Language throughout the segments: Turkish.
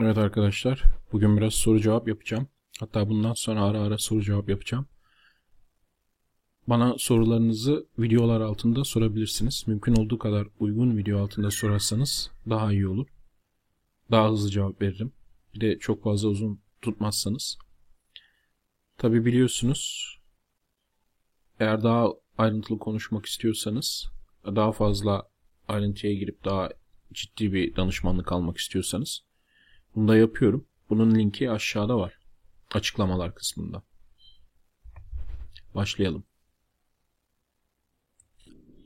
Evet arkadaşlar, bugün biraz soru cevap yapacağım. Hatta bundan sonra ara ara soru cevap yapacağım. Bana sorularınızı videolar altında sorabilirsiniz. Mümkün olduğu kadar uygun video altında sorarsanız daha iyi olur. Daha hızlı cevap veririm. Bir de çok fazla uzun tutmazsanız. Tabi biliyorsunuz eğer daha ayrıntılı konuşmak istiyorsanız daha fazla ayrıntıya girip daha ciddi bir danışmanlık almak istiyorsanız bunu da yapıyorum. Bunun linki aşağıda var. Açıklamalar kısmında. Başlayalım.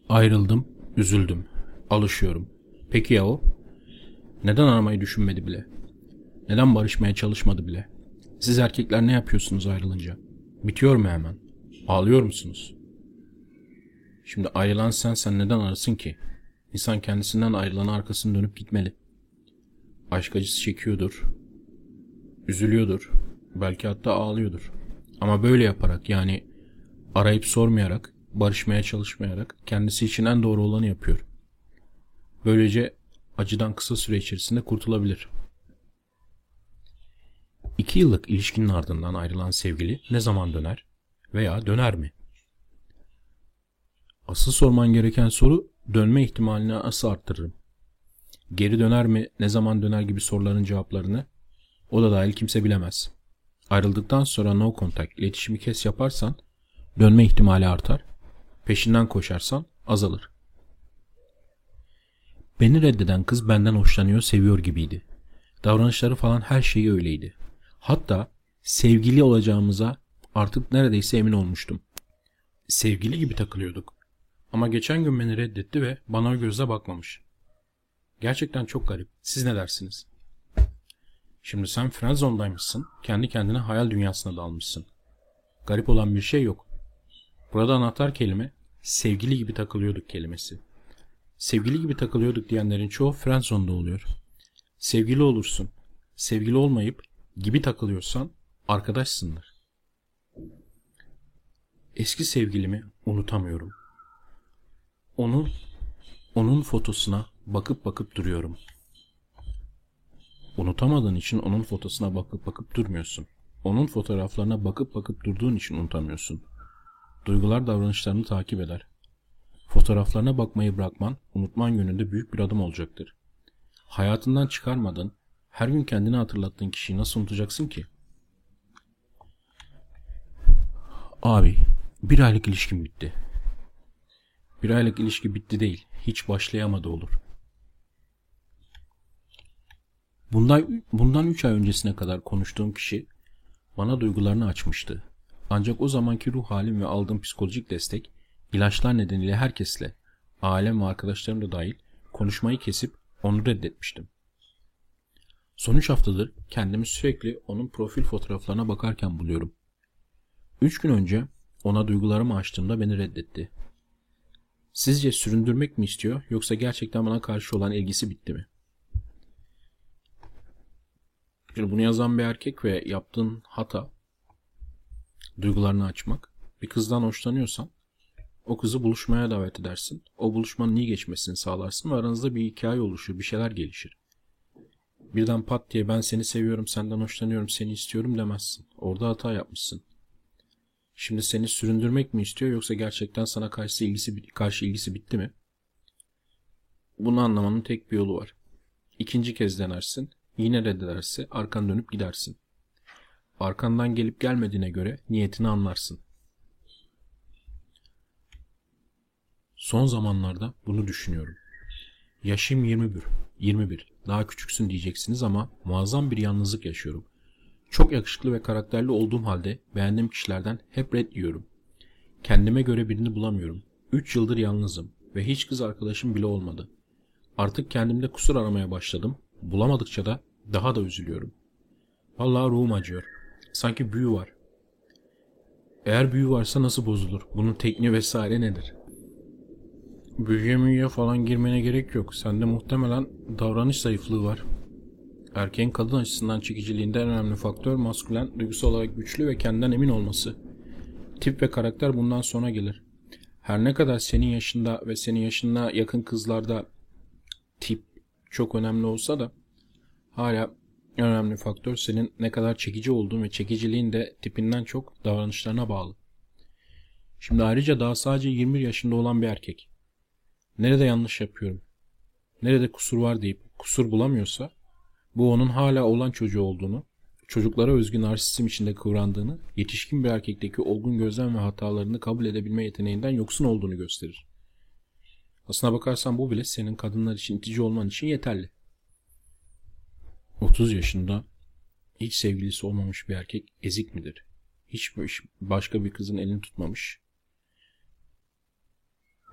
Ayrıldım, üzüldüm, alışıyorum. Peki ya o? Neden aramayı düşünmedi bile? Neden barışmaya çalışmadı bile? Siz erkekler ne yapıyorsunuz ayrılınca? Bitiyor mu hemen? Ağlıyor musunuz? Şimdi ayrılan sen sen neden arasın ki? İnsan kendisinden ayrılan arkasını dönüp gitmeli. Aşk acısı çekiyordur. Üzülüyordur. Belki hatta ağlıyordur. Ama böyle yaparak yani arayıp sormayarak, barışmaya çalışmayarak kendisi için en doğru olanı yapıyor. Böylece acıdan kısa süre içerisinde kurtulabilir. İki yıllık ilişkinin ardından ayrılan sevgili ne zaman döner veya döner mi? Asıl sorman gereken soru dönme ihtimalini nasıl arttırırım? Geri döner mi, ne zaman döner gibi soruların cevaplarını o da dahil kimse bilemez. Ayrıldıktan sonra no contact, iletişimi kes yaparsan dönme ihtimali artar. Peşinden koşarsan azalır. Beni reddeden kız benden hoşlanıyor, seviyor gibiydi. Davranışları falan her şeyi öyleydi. Hatta sevgili olacağımıza artık neredeyse emin olmuştum. Sevgili gibi takılıyorduk. Ama geçen gün beni reddetti ve bana o gözle bakmamış. Gerçekten çok garip. Siz ne dersiniz? Şimdi sen friendzone'daymışsın. Kendi kendine hayal dünyasına dalmışsın. Garip olan bir şey yok. Burada anahtar kelime sevgili gibi takılıyorduk kelimesi. Sevgili gibi takılıyorduk diyenlerin çoğu friendzone'da oluyor. Sevgili olursun. Sevgili olmayıp gibi takılıyorsan arkadaşsındır. Eski sevgilimi unutamıyorum. Onu onun fotosuna bakıp bakıp duruyorum. Unutamadığın için onun fotosuna bakıp bakıp durmuyorsun. Onun fotoğraflarına bakıp bakıp durduğun için unutamıyorsun. Duygular davranışlarını takip eder. Fotoğraflarına bakmayı bırakman, unutman yönünde büyük bir adım olacaktır. Hayatından çıkarmadın, her gün kendini hatırlattığın kişiyi nasıl unutacaksın ki? Abi, bir aylık ilişkim bitti. Bir aylık ilişki bitti değil, hiç başlayamadı olur. Bundan, bundan 3 ay öncesine kadar konuştuğum kişi bana duygularını açmıştı. Ancak o zamanki ruh halim ve aldığım psikolojik destek ilaçlar nedeniyle herkesle, ailem ve arkadaşlarım da dahil konuşmayı kesip onu reddetmiştim. Son 3 haftadır kendimi sürekli onun profil fotoğraflarına bakarken buluyorum. 3 gün önce ona duygularımı açtığımda beni reddetti. Sizce süründürmek mi istiyor yoksa gerçekten bana karşı olan ilgisi bitti mi? Şimdi bunu yazan bir erkek ve yaptığın hata duygularını açmak. Bir kızdan hoşlanıyorsan o kızı buluşmaya davet edersin. O buluşmanın iyi geçmesini sağlarsın ve aranızda bir hikaye oluşur, bir şeyler gelişir. Birden pat diye ben seni seviyorum, senden hoşlanıyorum, seni istiyorum demezsin. Orada hata yapmışsın. Şimdi seni süründürmek mi istiyor yoksa gerçekten sana karşı ilgisi, karşı ilgisi bitti mi? Bunu anlamanın tek bir yolu var. İkinci kez denersin. Yine reddederse arkan dönüp gidersin. Arkandan gelip gelmediğine göre niyetini anlarsın. Son zamanlarda bunu düşünüyorum. Yaşım 21. 21. Daha küçüksün diyeceksiniz ama muazzam bir yalnızlık yaşıyorum. Çok yakışıklı ve karakterli olduğum halde beğendiğim kişilerden hep red yiyorum. Kendime göre birini bulamıyorum. 3 yıldır yalnızım ve hiç kız arkadaşım bile olmadı. Artık kendimde kusur aramaya başladım. Bulamadıkça da daha da üzülüyorum. Vallahi ruhum acıyor. Sanki büyü var. Eğer büyü varsa nasıl bozulur? Bunun tekniği vesaire nedir? Büyüye müyüye falan girmene gerek yok. Sende muhtemelen davranış zayıflığı var. Erkeğin kadın açısından çekiciliğinde en önemli faktör maskülen, duygusal olarak güçlü ve kendinden emin olması. Tip ve karakter bundan sonra gelir. Her ne kadar senin yaşında ve senin yaşına yakın kızlarda tip çok önemli olsa da hala önemli faktör senin ne kadar çekici olduğun ve çekiciliğin de tipinden çok davranışlarına bağlı. Şimdi ayrıca daha sadece 21 yaşında olan bir erkek. Nerede yanlış yapıyorum? Nerede kusur var deyip kusur bulamıyorsa bu onun hala olan çocuğu olduğunu, çocuklara özgü narsisizm içinde kıvrandığını, yetişkin bir erkekteki olgun gözlem ve hatalarını kabul edebilme yeteneğinden yoksun olduğunu gösterir. Aslına bakarsan bu bile senin kadınlar için itici olman için yeterli. 30 yaşında hiç sevgilisi olmamış bir erkek ezik midir? Hiç başka bir kızın elini tutmamış.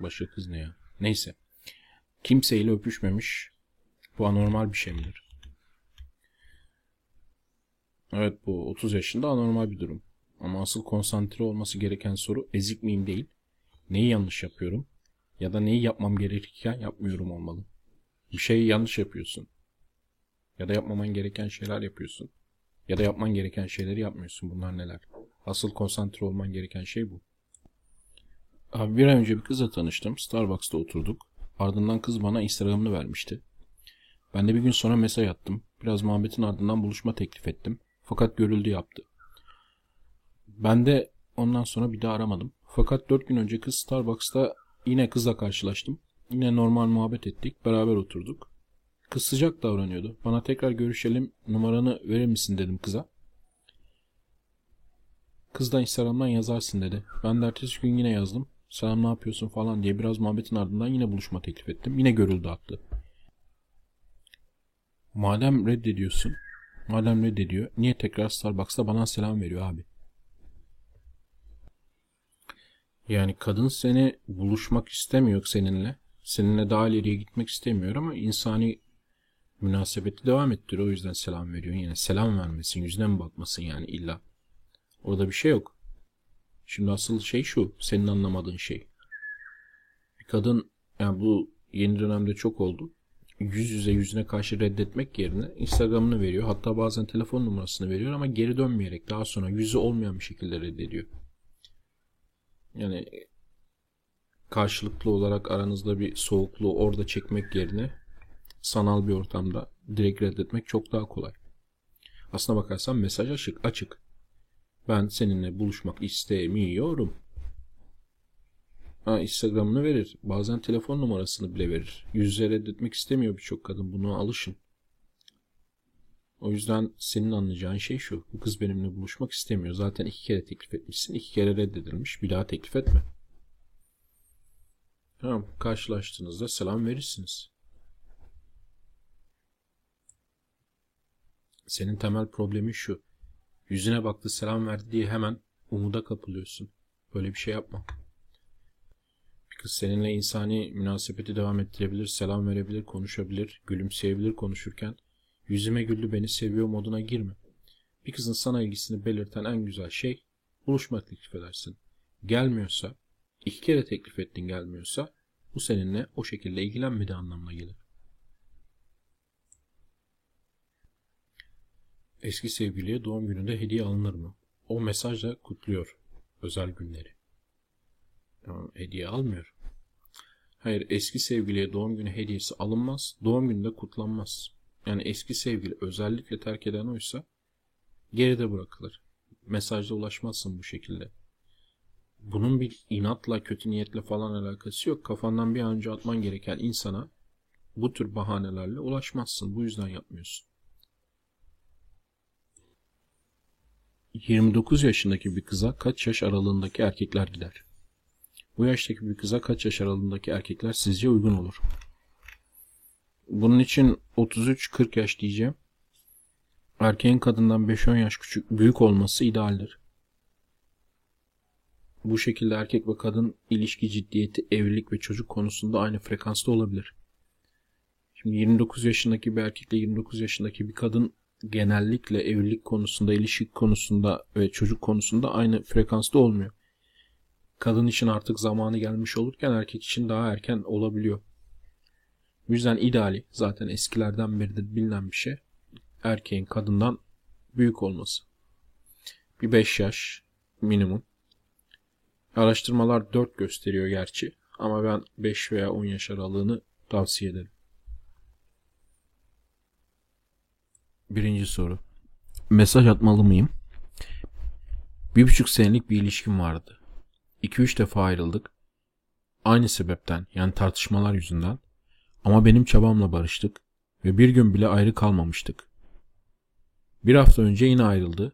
Başka kız ne ya? Neyse. Kimseyle öpüşmemiş. Bu anormal bir şey midir? Evet bu 30 yaşında anormal bir durum. Ama asıl konsantre olması gereken soru ezik miyim değil. Neyi yanlış yapıyorum? Ya da neyi yapmam gerekirken yapmıyorum olmalı. Bir şeyi yanlış yapıyorsun. Ya da yapmaman gereken şeyler yapıyorsun. Ya da yapman gereken şeyleri yapmıyorsun. Bunlar neler? Asıl konsantre olman gereken şey bu. Abi bir ay önce bir kızla tanıştım. Starbucks'ta oturduk. Ardından kız bana Instagram'ını vermişti. Ben de bir gün sonra mesaj attım. Biraz muhabbetin ardından buluşma teklif ettim. Fakat görüldü yaptı. Ben de ondan sonra bir daha aramadım. Fakat dört gün önce kız Starbucks'ta yine kızla karşılaştım. Yine normal muhabbet ettik. Beraber oturduk. Kız sıcak davranıyordu. Bana tekrar görüşelim numaranı verir misin dedim kıza. Kız da Instagram'dan yazarsın dedi. Ben de ertesi gün yine yazdım. Selam ne yapıyorsun falan diye biraz muhabbetin ardından yine buluşma teklif ettim. Yine görüldü attı. Madem reddediyorsun, madem reddediyor, niye tekrar Starbucks'ta bana selam veriyor abi? Yani kadın seni buluşmak istemiyor seninle. Seninle daha ileriye gitmek istemiyor ama insani münasebeti devam ettiriyor. O yüzden selam veriyor. Yani selam vermesin, yüzüne mi bakmasın yani illa. Orada bir şey yok. Şimdi asıl şey şu, senin anlamadığın şey. Bir kadın, yani bu yeni dönemde çok oldu. Yüz yüze yüzüne karşı reddetmek yerine Instagram'ını veriyor. Hatta bazen telefon numarasını veriyor ama geri dönmeyerek daha sonra yüzü olmayan bir şekilde reddediyor. Yani karşılıklı olarak aranızda bir soğukluğu orada çekmek yerine sanal bir ortamda direkt reddetmek çok daha kolay. Aslına bakarsan mesaj açık. açık. Ben seninle buluşmak istemiyorum. Ha, Instagram'ını verir. Bazen telefon numarasını bile verir. Yüz yüze reddetmek istemiyor birçok kadın. Buna alışın. O yüzden senin anlayacağın şey şu. Bu kız benimle buluşmak istemiyor. Zaten iki kere teklif etmişsin. iki kere reddedilmiş. Bir daha teklif etme. Tamam. Karşılaştığınızda selam verirsiniz. Senin temel problemin şu. Yüzüne baktı selam verdi diye hemen umuda kapılıyorsun. Böyle bir şey yapma. Bir kız seninle insani münasebeti devam ettirebilir, selam verebilir, konuşabilir, gülümseyebilir konuşurken yüzüme güldü beni seviyor moduna girme. Bir kızın sana ilgisini belirten en güzel şey buluşma teklif edersin. Gelmiyorsa, iki kere teklif ettin gelmiyorsa bu seninle o şekilde ilgilenmedi anlamına gelir. Eski sevgiliye doğum gününde hediye alınır mı? O mesajla kutluyor özel günleri. Tamam, hediye almıyor. Hayır eski sevgiliye doğum günü hediyesi alınmaz. Doğum gününde kutlanmaz. Yani eski sevgili özellikle terk eden oysa geride bırakılır. Mesajla ulaşmazsın bu şekilde. Bunun bir inatla, kötü niyetle falan alakası yok. Kafandan bir an önce atman gereken insana bu tür bahanelerle ulaşmazsın. Bu yüzden yapmıyorsun. 29 yaşındaki bir kıza kaç yaş aralığındaki erkekler gider? Bu yaştaki bir kıza kaç yaş aralığındaki erkekler sizce uygun olur? Bunun için 33-40 yaş diyeceğim. Erkeğin kadından 5-10 yaş küçük büyük olması idealdir. Bu şekilde erkek ve kadın ilişki ciddiyeti, evlilik ve çocuk konusunda aynı frekansta olabilir. Şimdi 29 yaşındaki bir erkekle 29 yaşındaki bir kadın genellikle evlilik konusunda, ilişki konusunda ve çocuk konusunda aynı frekansta olmuyor. Kadın için artık zamanı gelmiş olurken erkek için daha erken olabiliyor. Bu yüzden ideali zaten eskilerden beridir bilinen bir şey. Erkeğin kadından büyük olması. Bir 5 yaş minimum. Araştırmalar 4 gösteriyor gerçi ama ben 5 veya 10 yaş aralığını tavsiye ederim. Birinci soru. Mesaj atmalı mıyım? Bir buçuk senelik bir ilişkim vardı. İki üç defa ayrıldık. Aynı sebepten yani tartışmalar yüzünden. Ama benim çabamla barıştık ve bir gün bile ayrı kalmamıştık. Bir hafta önce yine ayrıldı.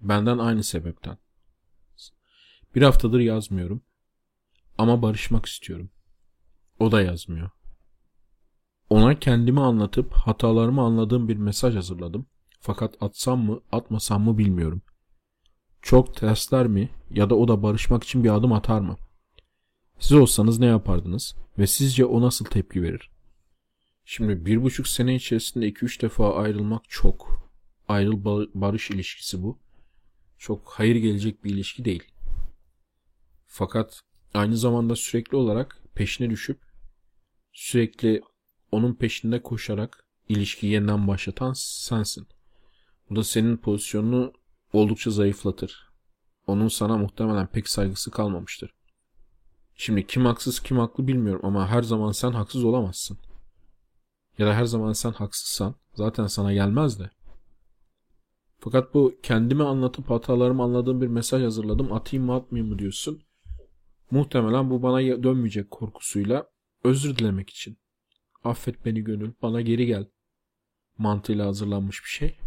Benden aynı sebepten. Bir haftadır yazmıyorum. Ama barışmak istiyorum. O da yazmıyor. Ona kendimi anlatıp hatalarımı anladığım bir mesaj hazırladım. Fakat atsam mı atmasam mı bilmiyorum. Çok tersler mi ya da o da barışmak için bir adım atar mı? Siz olsanız ne yapardınız ve sizce o nasıl tepki verir? Şimdi bir buçuk sene içerisinde iki üç defa ayrılmak çok. Ayrıl barış ilişkisi bu. Çok hayır gelecek bir ilişki değil. Fakat aynı zamanda sürekli olarak peşine düşüp sürekli onun peşinde koşarak ilişkiyi yeniden başlatan sensin. Bu da senin pozisyonunu oldukça zayıflatır. Onun sana muhtemelen pek saygısı kalmamıştır. Şimdi kim haksız kim haklı bilmiyorum ama her zaman sen haksız olamazsın. Ya da her zaman sen haksızsan zaten sana gelmez de. Fakat bu kendimi anlatıp hatalarımı anladığım bir mesaj hazırladım atayım mı atmayayım mı diyorsun. Muhtemelen bu bana dönmeyecek korkusuyla özür dilemek için. Affet beni gönül bana geri gel mantığıyla hazırlanmış bir şey.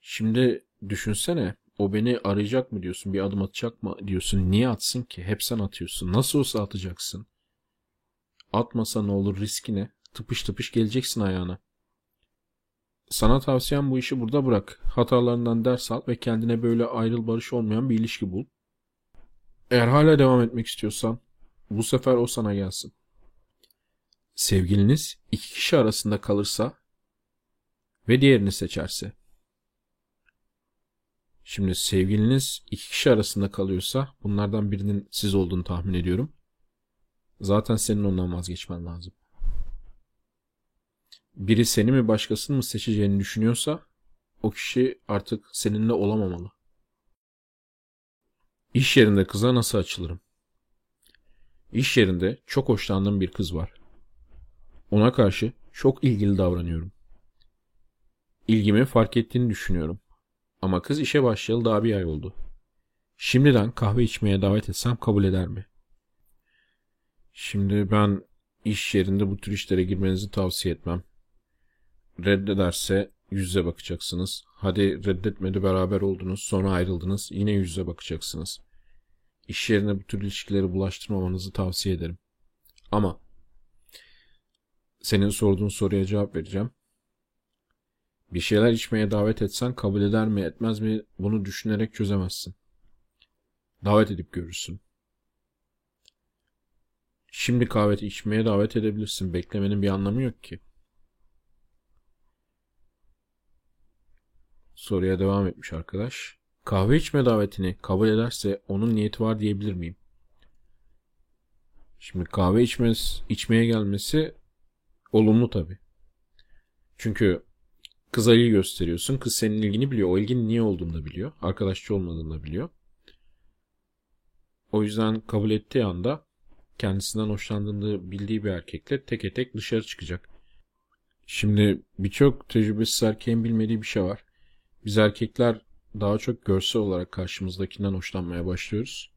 Şimdi düşünsene o beni arayacak mı diyorsun bir adım atacak mı diyorsun niye atsın ki hep sen atıyorsun nasıl olsa atacaksın. Atmasa ne olur riski ne tıpış tıpış geleceksin ayağına. Sana tavsiyem bu işi burada bırak. Hatalarından ders al ve kendine böyle ayrıl barış olmayan bir ilişki bul. Eğer hala devam etmek istiyorsan bu sefer o sana gelsin. Sevgiliniz iki kişi arasında kalırsa ve diğerini seçerse. Şimdi sevgiliniz iki kişi arasında kalıyorsa bunlardan birinin siz olduğunu tahmin ediyorum. Zaten senin ondan vazgeçmen lazım. Biri seni mi başkasını mı seçeceğini düşünüyorsa o kişi artık seninle olamamalı. İş yerinde kıza nasıl açılırım? İş yerinde çok hoşlandığım bir kız var. Ona karşı çok ilgili davranıyorum. İlgimi fark ettiğini düşünüyorum. Ama kız işe başlayalı daha bir ay oldu. Şimdiden kahve içmeye davet etsem kabul eder mi? Şimdi ben iş yerinde bu tür işlere girmenizi tavsiye etmem. Reddederse yüze bakacaksınız. Hadi reddetmedi beraber oldunuz sonra ayrıldınız yine yüze bakacaksınız. İş yerine bu tür ilişkileri bulaştırmamanızı tavsiye ederim. Ama senin sorduğun soruya cevap vereceğim. Bir şeyler içmeye davet etsen kabul eder mi etmez mi bunu düşünerek çözemezsin. Davet edip görürsün. Şimdi kahve içmeye davet edebilirsin. Beklemenin bir anlamı yok ki. Soruya devam etmiş arkadaş. Kahve içme davetini kabul ederse onun niyeti var diyebilir miyim? Şimdi kahve içmez, içmeye gelmesi olumlu tabi. Çünkü kıza ilgi gösteriyorsun. Kız senin ilgini biliyor. O ilginin niye olduğunu da biliyor. Arkadaşçı olmadığını da biliyor. O yüzden kabul ettiği anda kendisinden hoşlandığını bildiği bir erkekle teke tek dışarı çıkacak. Şimdi birçok tecrübesiz erkeğin bilmediği bir şey var. Biz erkekler daha çok görsel olarak karşımızdakinden hoşlanmaya başlıyoruz.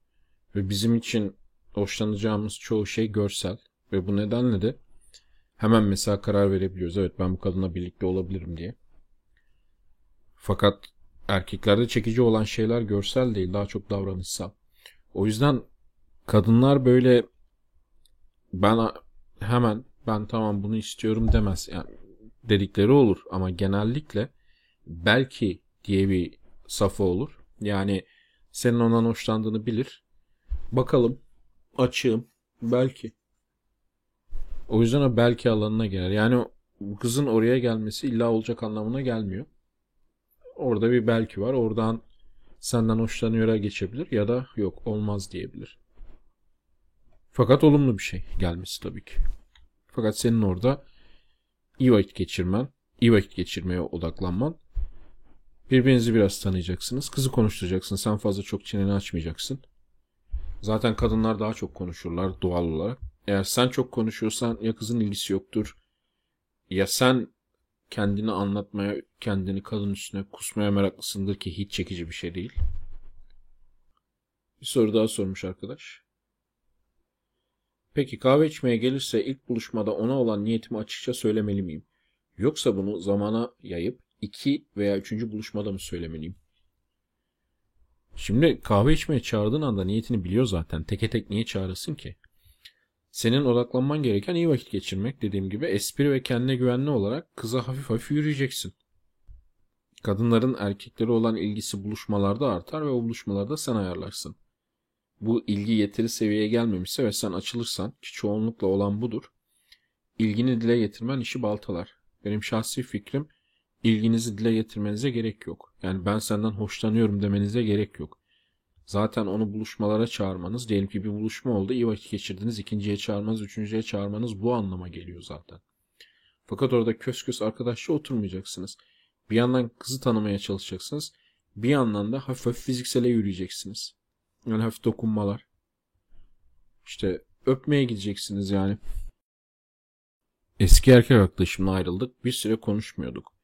Ve bizim için hoşlanacağımız çoğu şey görsel. Ve bu nedenle de hemen mesela karar verebiliyoruz. Evet ben bu kadınla birlikte olabilirim diye. Fakat erkeklerde çekici olan şeyler görsel değil daha çok davranışsal. O yüzden kadınlar böyle ben hemen ben tamam bunu istiyorum demez. Yani dedikleri olur ama genellikle belki diye bir safı olur. Yani senin ondan hoşlandığını bilir. Bakalım açığım belki. O yüzden o belki alanına gelir. Yani kızın oraya gelmesi illa olacak anlamına gelmiyor. Orada bir belki var. Oradan senden hoşlanıyor'a geçebilir ya da yok olmaz diyebilir. Fakat olumlu bir şey gelmesi tabii ki. Fakat senin orada iyi vakit geçirmen, iyi vakit geçirmeye odaklanman Birbirinizi biraz tanıyacaksınız. Kızı konuşturacaksın. Sen fazla çok çeneni açmayacaksın. Zaten kadınlar daha çok konuşurlar doğal olarak. Eğer sen çok konuşuyorsan ya kızın ilgisi yoktur ya sen kendini anlatmaya, kendini kadın üstüne kusmaya meraklısındır ki hiç çekici bir şey değil. Bir soru daha sormuş arkadaş. Peki kahve içmeye gelirse ilk buluşmada ona olan niyetimi açıkça söylemeli miyim? Yoksa bunu zamana yayıp iki veya üçüncü buluşmada mı söylemeliyim? Şimdi kahve içmeye çağırdığın anda niyetini biliyor zaten. Teke tek niye çağırırsın ki? Senin odaklanman gereken iyi vakit geçirmek dediğim gibi espri ve kendine güvenli olarak kıza hafif hafif yürüyeceksin. Kadınların erkeklere olan ilgisi buluşmalarda artar ve o buluşmalarda sen ayarlarsın. Bu ilgi yeteri seviyeye gelmemişse ve sen açılırsan ki çoğunlukla olan budur. İlgini dile getirmen işi baltalar. Benim şahsi fikrim ilginizi dile getirmenize gerek yok. Yani ben senden hoşlanıyorum demenize gerek yok. Zaten onu buluşmalara çağırmanız, diyelim ki bir buluşma oldu, iyi vakit geçirdiniz, ikinciye çağırmanız, üçüncüye çağırmanız bu anlama geliyor zaten. Fakat orada kös kös arkadaşça oturmayacaksınız. Bir yandan kızı tanımaya çalışacaksınız. Bir yandan da hafif hafif fiziksele yürüyeceksiniz. Yani hafif dokunmalar. İşte öpmeye gideceksiniz yani. Eski erkek arkadaşımla ayrıldık. Bir süre konuşmuyorduk.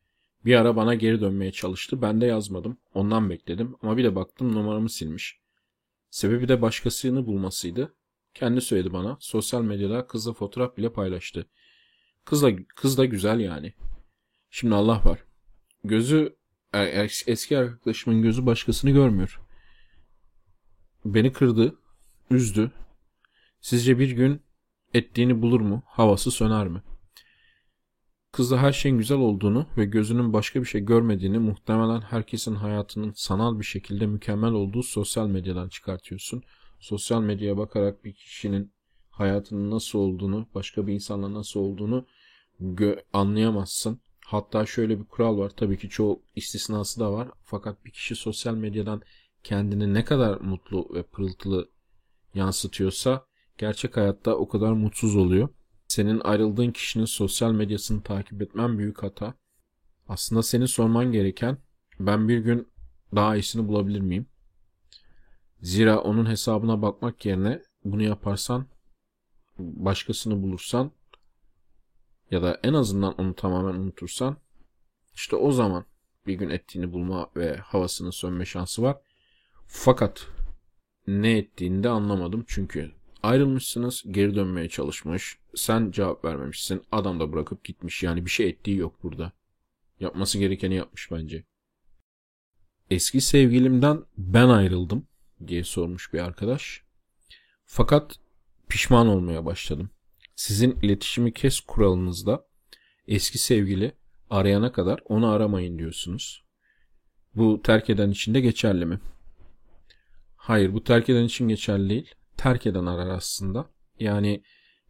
Bir ara bana geri dönmeye çalıştı. Ben de yazmadım. Ondan bekledim. Ama bir de baktım numaramı silmiş. Sebebi de başkasını bulmasıydı. Kendi söyledi bana. Sosyal medyada kızla fotoğraf bile paylaştı. Kız da, kız da güzel yani. Şimdi Allah var. Gözü eski arkadaşımın gözü başkasını görmüyor. Beni kırdı, üzdü. Sizce bir gün ettiğini bulur mu? Havası söner mi? Kızda her şeyin güzel olduğunu ve gözünün başka bir şey görmediğini muhtemelen herkesin hayatının sanal bir şekilde mükemmel olduğu sosyal medyadan çıkartıyorsun. Sosyal medyaya bakarak bir kişinin hayatının nasıl olduğunu, başka bir insanla nasıl olduğunu anlayamazsın. Hatta şöyle bir kural var. Tabii ki çoğu istisnası da var. Fakat bir kişi sosyal medyadan kendini ne kadar mutlu ve pırıltılı yansıtıyorsa gerçek hayatta o kadar mutsuz oluyor. Senin ayrıldığın kişinin sosyal medyasını takip etmen büyük hata. Aslında seni sorman gereken ben bir gün daha iyisini bulabilir miyim? Zira onun hesabına bakmak yerine bunu yaparsan başkasını bulursan ya da en azından onu tamamen unutursan işte o zaman bir gün ettiğini bulma ve havasının sönme şansı var. Fakat ne ettiğini de anlamadım çünkü ayrılmışsınız geri dönmeye çalışmış sen cevap vermemişsin adam da bırakıp gitmiş yani bir şey ettiği yok burada. Yapması gerekeni yapmış bence. Eski sevgilimden ben ayrıldım diye sormuş bir arkadaş. Fakat pişman olmaya başladım. Sizin iletişimi kes kuralınızda eski sevgili arayana kadar onu aramayın diyorsunuz. Bu terk eden için de geçerli mi? Hayır bu terk eden için geçerli değil. Terk eden arar aslında. Yani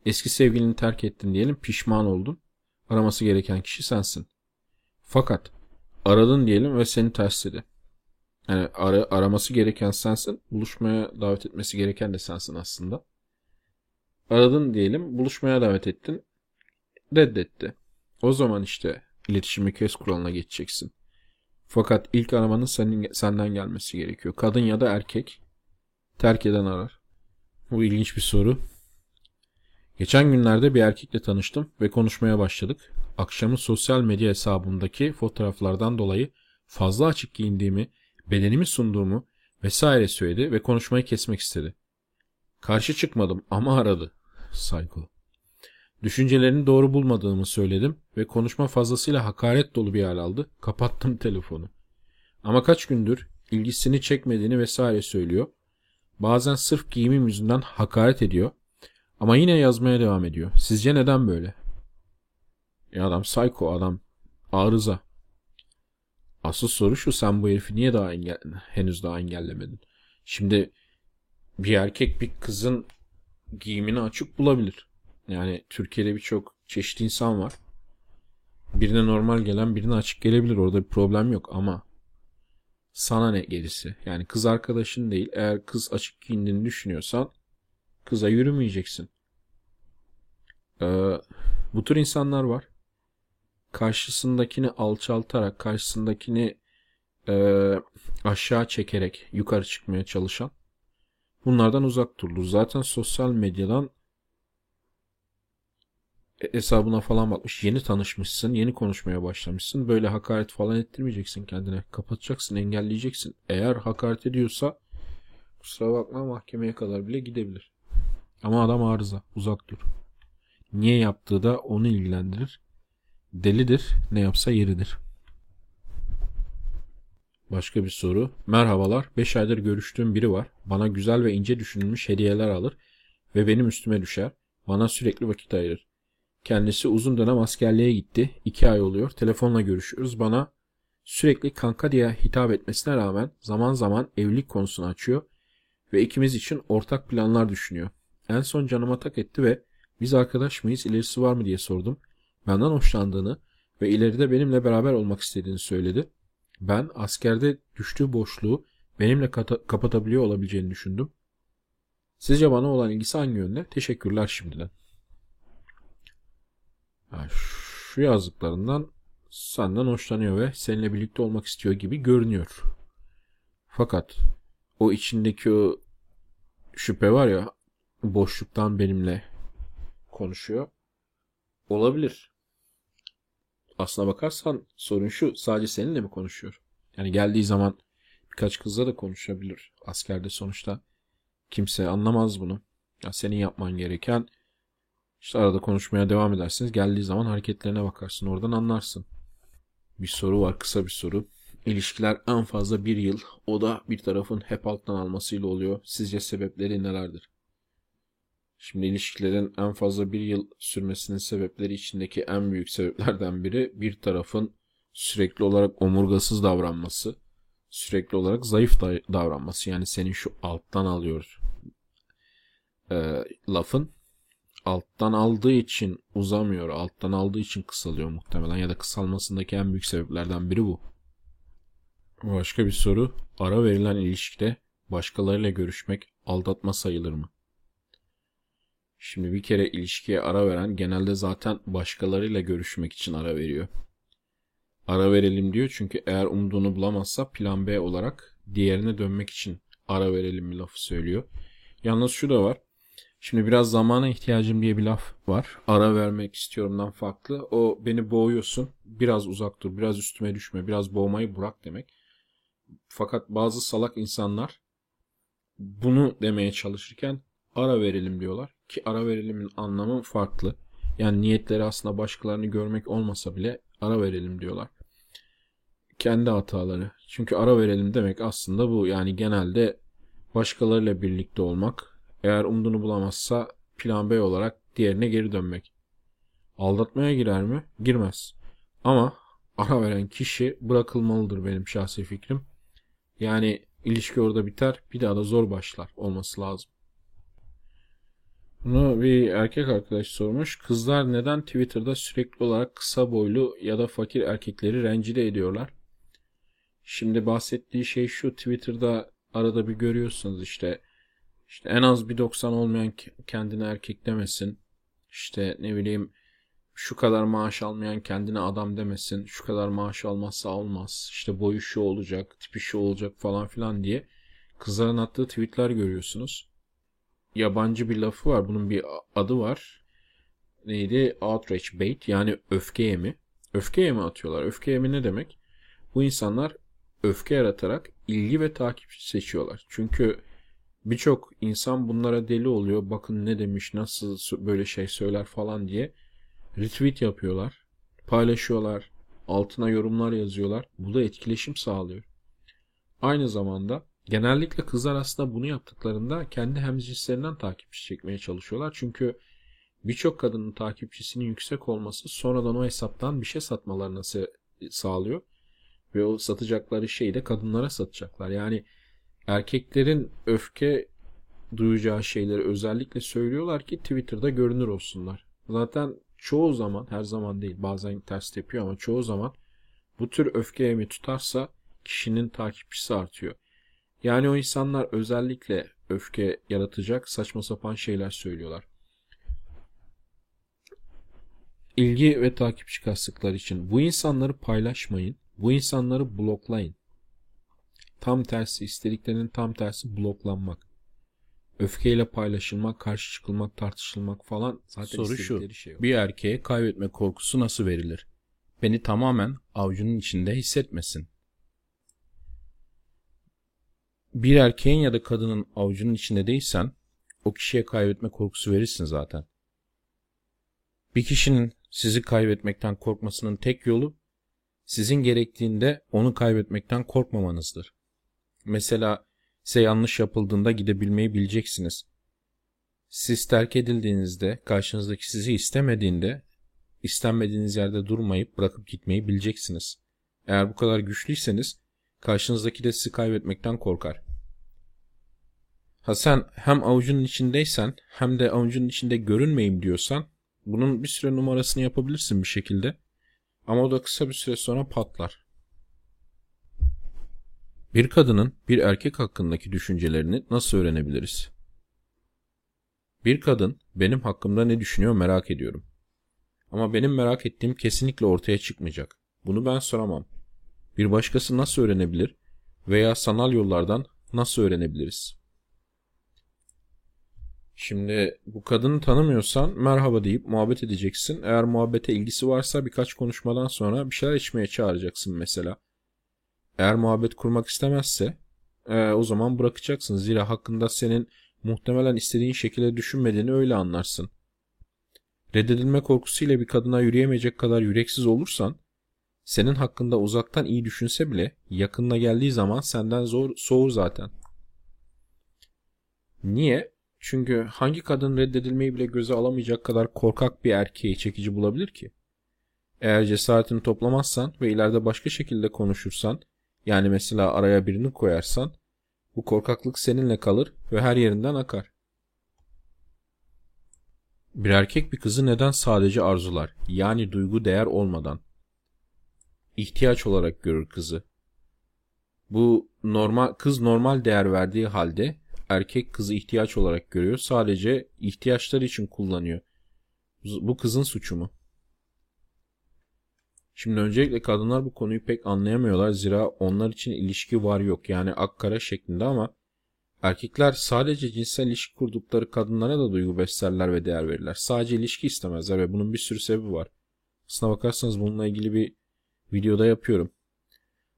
eski sevgilini terk ettin diyelim pişman oldun. Araması gereken kişi sensin. Fakat aradın diyelim ve seni tersledi. Yani ara, araması gereken sensin. Buluşmaya davet etmesi gereken de sensin aslında. Aradın diyelim. Buluşmaya davet ettin. Reddetti. O zaman işte iletişimi kes kuralına geçeceksin. Fakat ilk aramanın senin, senden gelmesi gerekiyor. Kadın ya da erkek terk eden arar. Bu ilginç bir soru. Geçen günlerde bir erkekle tanıştım ve konuşmaya başladık. Akşamı sosyal medya hesabımdaki fotoğraflardan dolayı fazla açık giyindiğimi, bedenimi sunduğumu vesaire söyledi ve konuşmayı kesmek istedi. Karşı çıkmadım ama aradı. Psycho. Düşüncelerini doğru bulmadığımı söyledim ve konuşma fazlasıyla hakaret dolu bir hal aldı. Kapattım telefonu. Ama kaç gündür ilgisini çekmediğini vesaire söylüyor. Bazen sırf giyimim yüzünden hakaret ediyor. Ama yine yazmaya devam ediyor. Sizce neden böyle? Ya adam psycho adam. Arıza. Asıl soru şu sen bu herifi niye daha engel henüz daha engellemedin? Şimdi bir erkek bir kızın giyimini açık bulabilir. Yani Türkiye'de birçok çeşitli insan var. Birine normal gelen birine açık gelebilir. Orada bir problem yok ama sana ne gerisi? Yani kız arkadaşın değil. Eğer kız açık giyindiğini düşünüyorsan kıza yürümeyeceksin. Ee, bu tür insanlar var. Karşısındakini alçaltarak, karşısındakini e, aşağı çekerek yukarı çıkmaya çalışan. Bunlardan uzak durulur. Zaten sosyal medyadan e, hesabına falan bakmış. Yeni tanışmışsın, yeni konuşmaya başlamışsın. Böyle hakaret falan ettirmeyeceksin kendine. Kapatacaksın, engelleyeceksin. Eğer hakaret ediyorsa kusura bakma mahkemeye kadar bile gidebilir. Ama adam arıza, uzak dur. Niye yaptığı da onu ilgilendirir. Delidir, ne yapsa yeridir. Başka bir soru. Merhabalar. 5 aydır görüştüğüm biri var. Bana güzel ve ince düşünülmüş hediyeler alır ve benim üstüme düşer. Bana sürekli vakit ayırır. Kendisi uzun dönem askerliğe gitti. 2 ay oluyor. Telefonla görüşüyoruz. Bana sürekli kanka diye hitap etmesine rağmen zaman zaman evlilik konusunu açıyor ve ikimiz için ortak planlar düşünüyor. En son canıma tak etti ve biz arkadaş mıyız ilerisi var mı diye sordum. Benden hoşlandığını ve ileride benimle beraber olmak istediğini söyledi. Ben askerde düştüğü boşluğu benimle kapatabiliyor olabileceğini düşündüm. Sizce bana olan ilgisi hangi yönde? Teşekkürler şimdiden. Yani şu yazdıklarından senden hoşlanıyor ve seninle birlikte olmak istiyor gibi görünüyor. Fakat o içindeki o şüphe var ya boşluktan benimle konuşuyor. Olabilir. Aslına bakarsan sorun şu sadece seninle mi konuşuyor? Yani geldiği zaman birkaç kızla da konuşabilir. Askerde sonuçta kimse anlamaz bunu. Ya senin yapman gereken işte arada konuşmaya devam edersiniz. Geldiği zaman hareketlerine bakarsın. Oradan anlarsın. Bir soru var. Kısa bir soru. İlişkiler en fazla bir yıl. O da bir tarafın hep alttan almasıyla oluyor. Sizce sebepleri nelerdir? Şimdi ilişkilerin en fazla bir yıl sürmesinin sebepleri içindeki en büyük sebeplerden biri bir tarafın sürekli olarak omurgasız davranması, sürekli olarak zayıf davranması. Yani senin şu alttan alıyor e, lafın alttan aldığı için uzamıyor, alttan aldığı için kısalıyor muhtemelen ya da kısalmasındaki en büyük sebeplerden biri bu. Başka bir soru. Ara verilen ilişkide başkalarıyla görüşmek aldatma sayılır mı? Şimdi bir kere ilişkiye ara veren genelde zaten başkalarıyla görüşmek için ara veriyor. Ara verelim diyor çünkü eğer umduğunu bulamazsa plan B olarak diğerine dönmek için ara verelim bir lafı söylüyor. Yalnız şu da var. Şimdi biraz zamana ihtiyacım diye bir laf var. Ara vermek istiyorumdan farklı. O beni boğuyorsun. Biraz uzak dur. Biraz üstüme düşme. Biraz boğmayı bırak demek. Fakat bazı salak insanlar bunu demeye çalışırken ara verelim diyorlar. Ki ara verelimin anlamı farklı. Yani niyetleri aslında başkalarını görmek olmasa bile ara verelim diyorlar. Kendi hataları. Çünkü ara verelim demek aslında bu. Yani genelde başkalarıyla birlikte olmak, eğer umduğunu bulamazsa plan B olarak diğerine geri dönmek. Aldatmaya girer mi? Girmez. Ama ara veren kişi bırakılmalıdır benim şahsi fikrim. Yani ilişki orada biter bir daha da zor başlar olması lazım. Bunu bir erkek arkadaş sormuş. Kızlar neden Twitter'da sürekli olarak kısa boylu ya da fakir erkekleri rencide ediyorlar? Şimdi bahsettiği şey şu Twitter'da arada bir görüyorsunuz işte işte en az bir 90 olmayan kendine erkek demesin. İşte ne bileyim şu kadar maaş almayan kendine adam demesin. Şu kadar maaş almazsa olmaz. İşte boyu şu olacak, tipi şu olacak falan filan diye kızların attığı tweetler görüyorsunuz. Yabancı bir lafı var. Bunun bir adı var. Neydi? Outrage bait yani öfke yemi. Öfke yemi atıyorlar. Öfke yemi ne demek? Bu insanlar öfke yaratarak ilgi ve takip seçiyorlar. Çünkü Birçok insan bunlara deli oluyor. Bakın ne demiş, nasıl böyle şey söyler falan diye retweet yapıyorlar, paylaşıyorlar, altına yorumlar yazıyorlar. Bu da etkileşim sağlıyor. Aynı zamanda genellikle kızlar aslında bunu yaptıklarında kendi hemcinslerinden takipçi çekmeye çalışıyorlar. Çünkü birçok kadının takipçisinin yüksek olması sonradan o hesaptan bir şey satmalarını sağlıyor. Ve o satacakları şeyi de kadınlara satacaklar. Yani erkeklerin öfke duyacağı şeyleri özellikle söylüyorlar ki Twitter'da görünür olsunlar. Zaten çoğu zaman, her zaman değil bazen ters tepiyor ama çoğu zaman bu tür öfkeye mi tutarsa kişinin takipçisi artıyor. Yani o insanlar özellikle öfke yaratacak saçma sapan şeyler söylüyorlar. İlgi ve takipçi kastıkları için bu insanları paylaşmayın. Bu insanları bloklayın. Tam tersi istediklerinin tam tersi bloklanmak. öfkeyle paylaşılmak, karşı çıkılmak, tartışılmak falan zaten Soru şu, şey yok. bir erkeğe kaybetme korkusu nasıl verilir? Beni tamamen avucunun içinde hissetmesin. Bir erkeğin ya da kadının avucunun içinde değilsen o kişiye kaybetme korkusu verirsin zaten. Bir kişinin sizi kaybetmekten korkmasının tek yolu sizin gerektiğinde onu kaybetmekten korkmamanızdır. Mesela size yanlış yapıldığında gidebilmeyi bileceksiniz. Siz terk edildiğinizde, karşınızdaki sizi istemediğinde, istenmediğiniz yerde durmayıp bırakıp gitmeyi bileceksiniz. Eğer bu kadar güçlüyseniz, karşınızdaki de sizi kaybetmekten korkar. Ha sen hem avucunun içindeysen hem de avucunun içinde görünmeyeyim diyorsan bunun bir süre numarasını yapabilirsin bir şekilde. Ama o da kısa bir süre sonra patlar. Bir kadının bir erkek hakkındaki düşüncelerini nasıl öğrenebiliriz? Bir kadın benim hakkımda ne düşünüyor merak ediyorum. Ama benim merak ettiğim kesinlikle ortaya çıkmayacak. Bunu ben soramam. Bir başkası nasıl öğrenebilir veya sanal yollardan nasıl öğrenebiliriz? Şimdi bu kadını tanımıyorsan merhaba deyip muhabbet edeceksin. Eğer muhabbete ilgisi varsa birkaç konuşmadan sonra bir şeyler içmeye çağıracaksın mesela. Eğer muhabbet kurmak istemezse e, o zaman bırakacaksın. Zira hakkında senin muhtemelen istediğin şekilde düşünmediğini öyle anlarsın. Reddedilme korkusuyla bir kadına yürüyemeyecek kadar yüreksiz olursan senin hakkında uzaktan iyi düşünse bile yakınına geldiği zaman senden zor soğur zaten. Niye? Çünkü hangi kadın reddedilmeyi bile göze alamayacak kadar korkak bir erkeği çekici bulabilir ki? Eğer cesaretini toplamazsan ve ileride başka şekilde konuşursan, yani mesela araya birini koyarsan, bu korkaklık seninle kalır ve her yerinden akar. Bir erkek bir kızı neden sadece arzular, yani duygu değer olmadan? İhtiyaç olarak görür kızı. Bu normal kız normal değer verdiği halde erkek kızı ihtiyaç olarak görüyor. Sadece ihtiyaçları için kullanıyor. Bu kızın suçu mu? Şimdi öncelikle kadınlar bu konuyu pek anlayamıyorlar. Zira onlar için ilişki var yok yani akkara şeklinde ama erkekler sadece cinsel ilişki kurdukları kadınlara da duygu beslerler ve değer verirler. Sadece ilişki istemezler ve bunun bir sürü sebebi var. Aslına bakarsanız bununla ilgili bir videoda yapıyorum.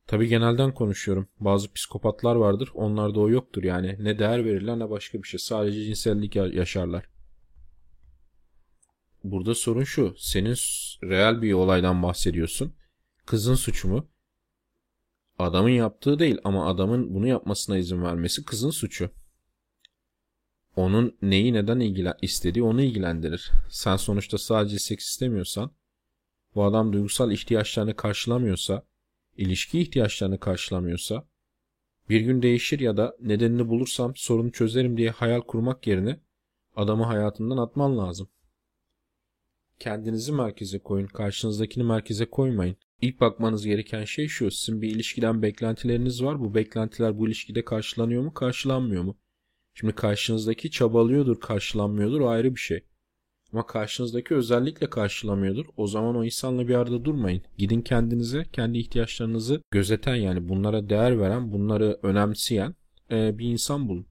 Tabi genelden konuşuyorum. Bazı psikopatlar vardır. Onlarda o yoktur yani. Ne değer verirler ne başka bir şey. Sadece cinsellik yaşarlar. Burada sorun şu. Senin real bir olaydan bahsediyorsun. Kızın suçu mu? Adamın yaptığı değil ama adamın bunu yapmasına izin vermesi kızın suçu. Onun neyi neden ilgilen istediği onu ilgilendirir. Sen sonuçta sadece seks istemiyorsan, bu adam duygusal ihtiyaçlarını karşılamıyorsa, ilişki ihtiyaçlarını karşılamıyorsa, bir gün değişir ya da nedenini bulursam sorunu çözerim diye hayal kurmak yerine adamı hayatından atman lazım. Kendinizi merkeze koyun, karşınızdakini merkeze koymayın. İlk bakmanız gereken şey şu, sizin bir ilişkiden beklentileriniz var. Bu beklentiler bu ilişkide karşılanıyor mu, karşılanmıyor mu? Şimdi karşınızdaki çabalıyordur, karşılanmıyordur o ayrı bir şey. Ama karşınızdaki özellikle karşılamıyordur. O zaman o insanla bir arada durmayın. Gidin kendinize, kendi ihtiyaçlarınızı gözeten yani bunlara değer veren, bunları önemseyen e, bir insan bulun.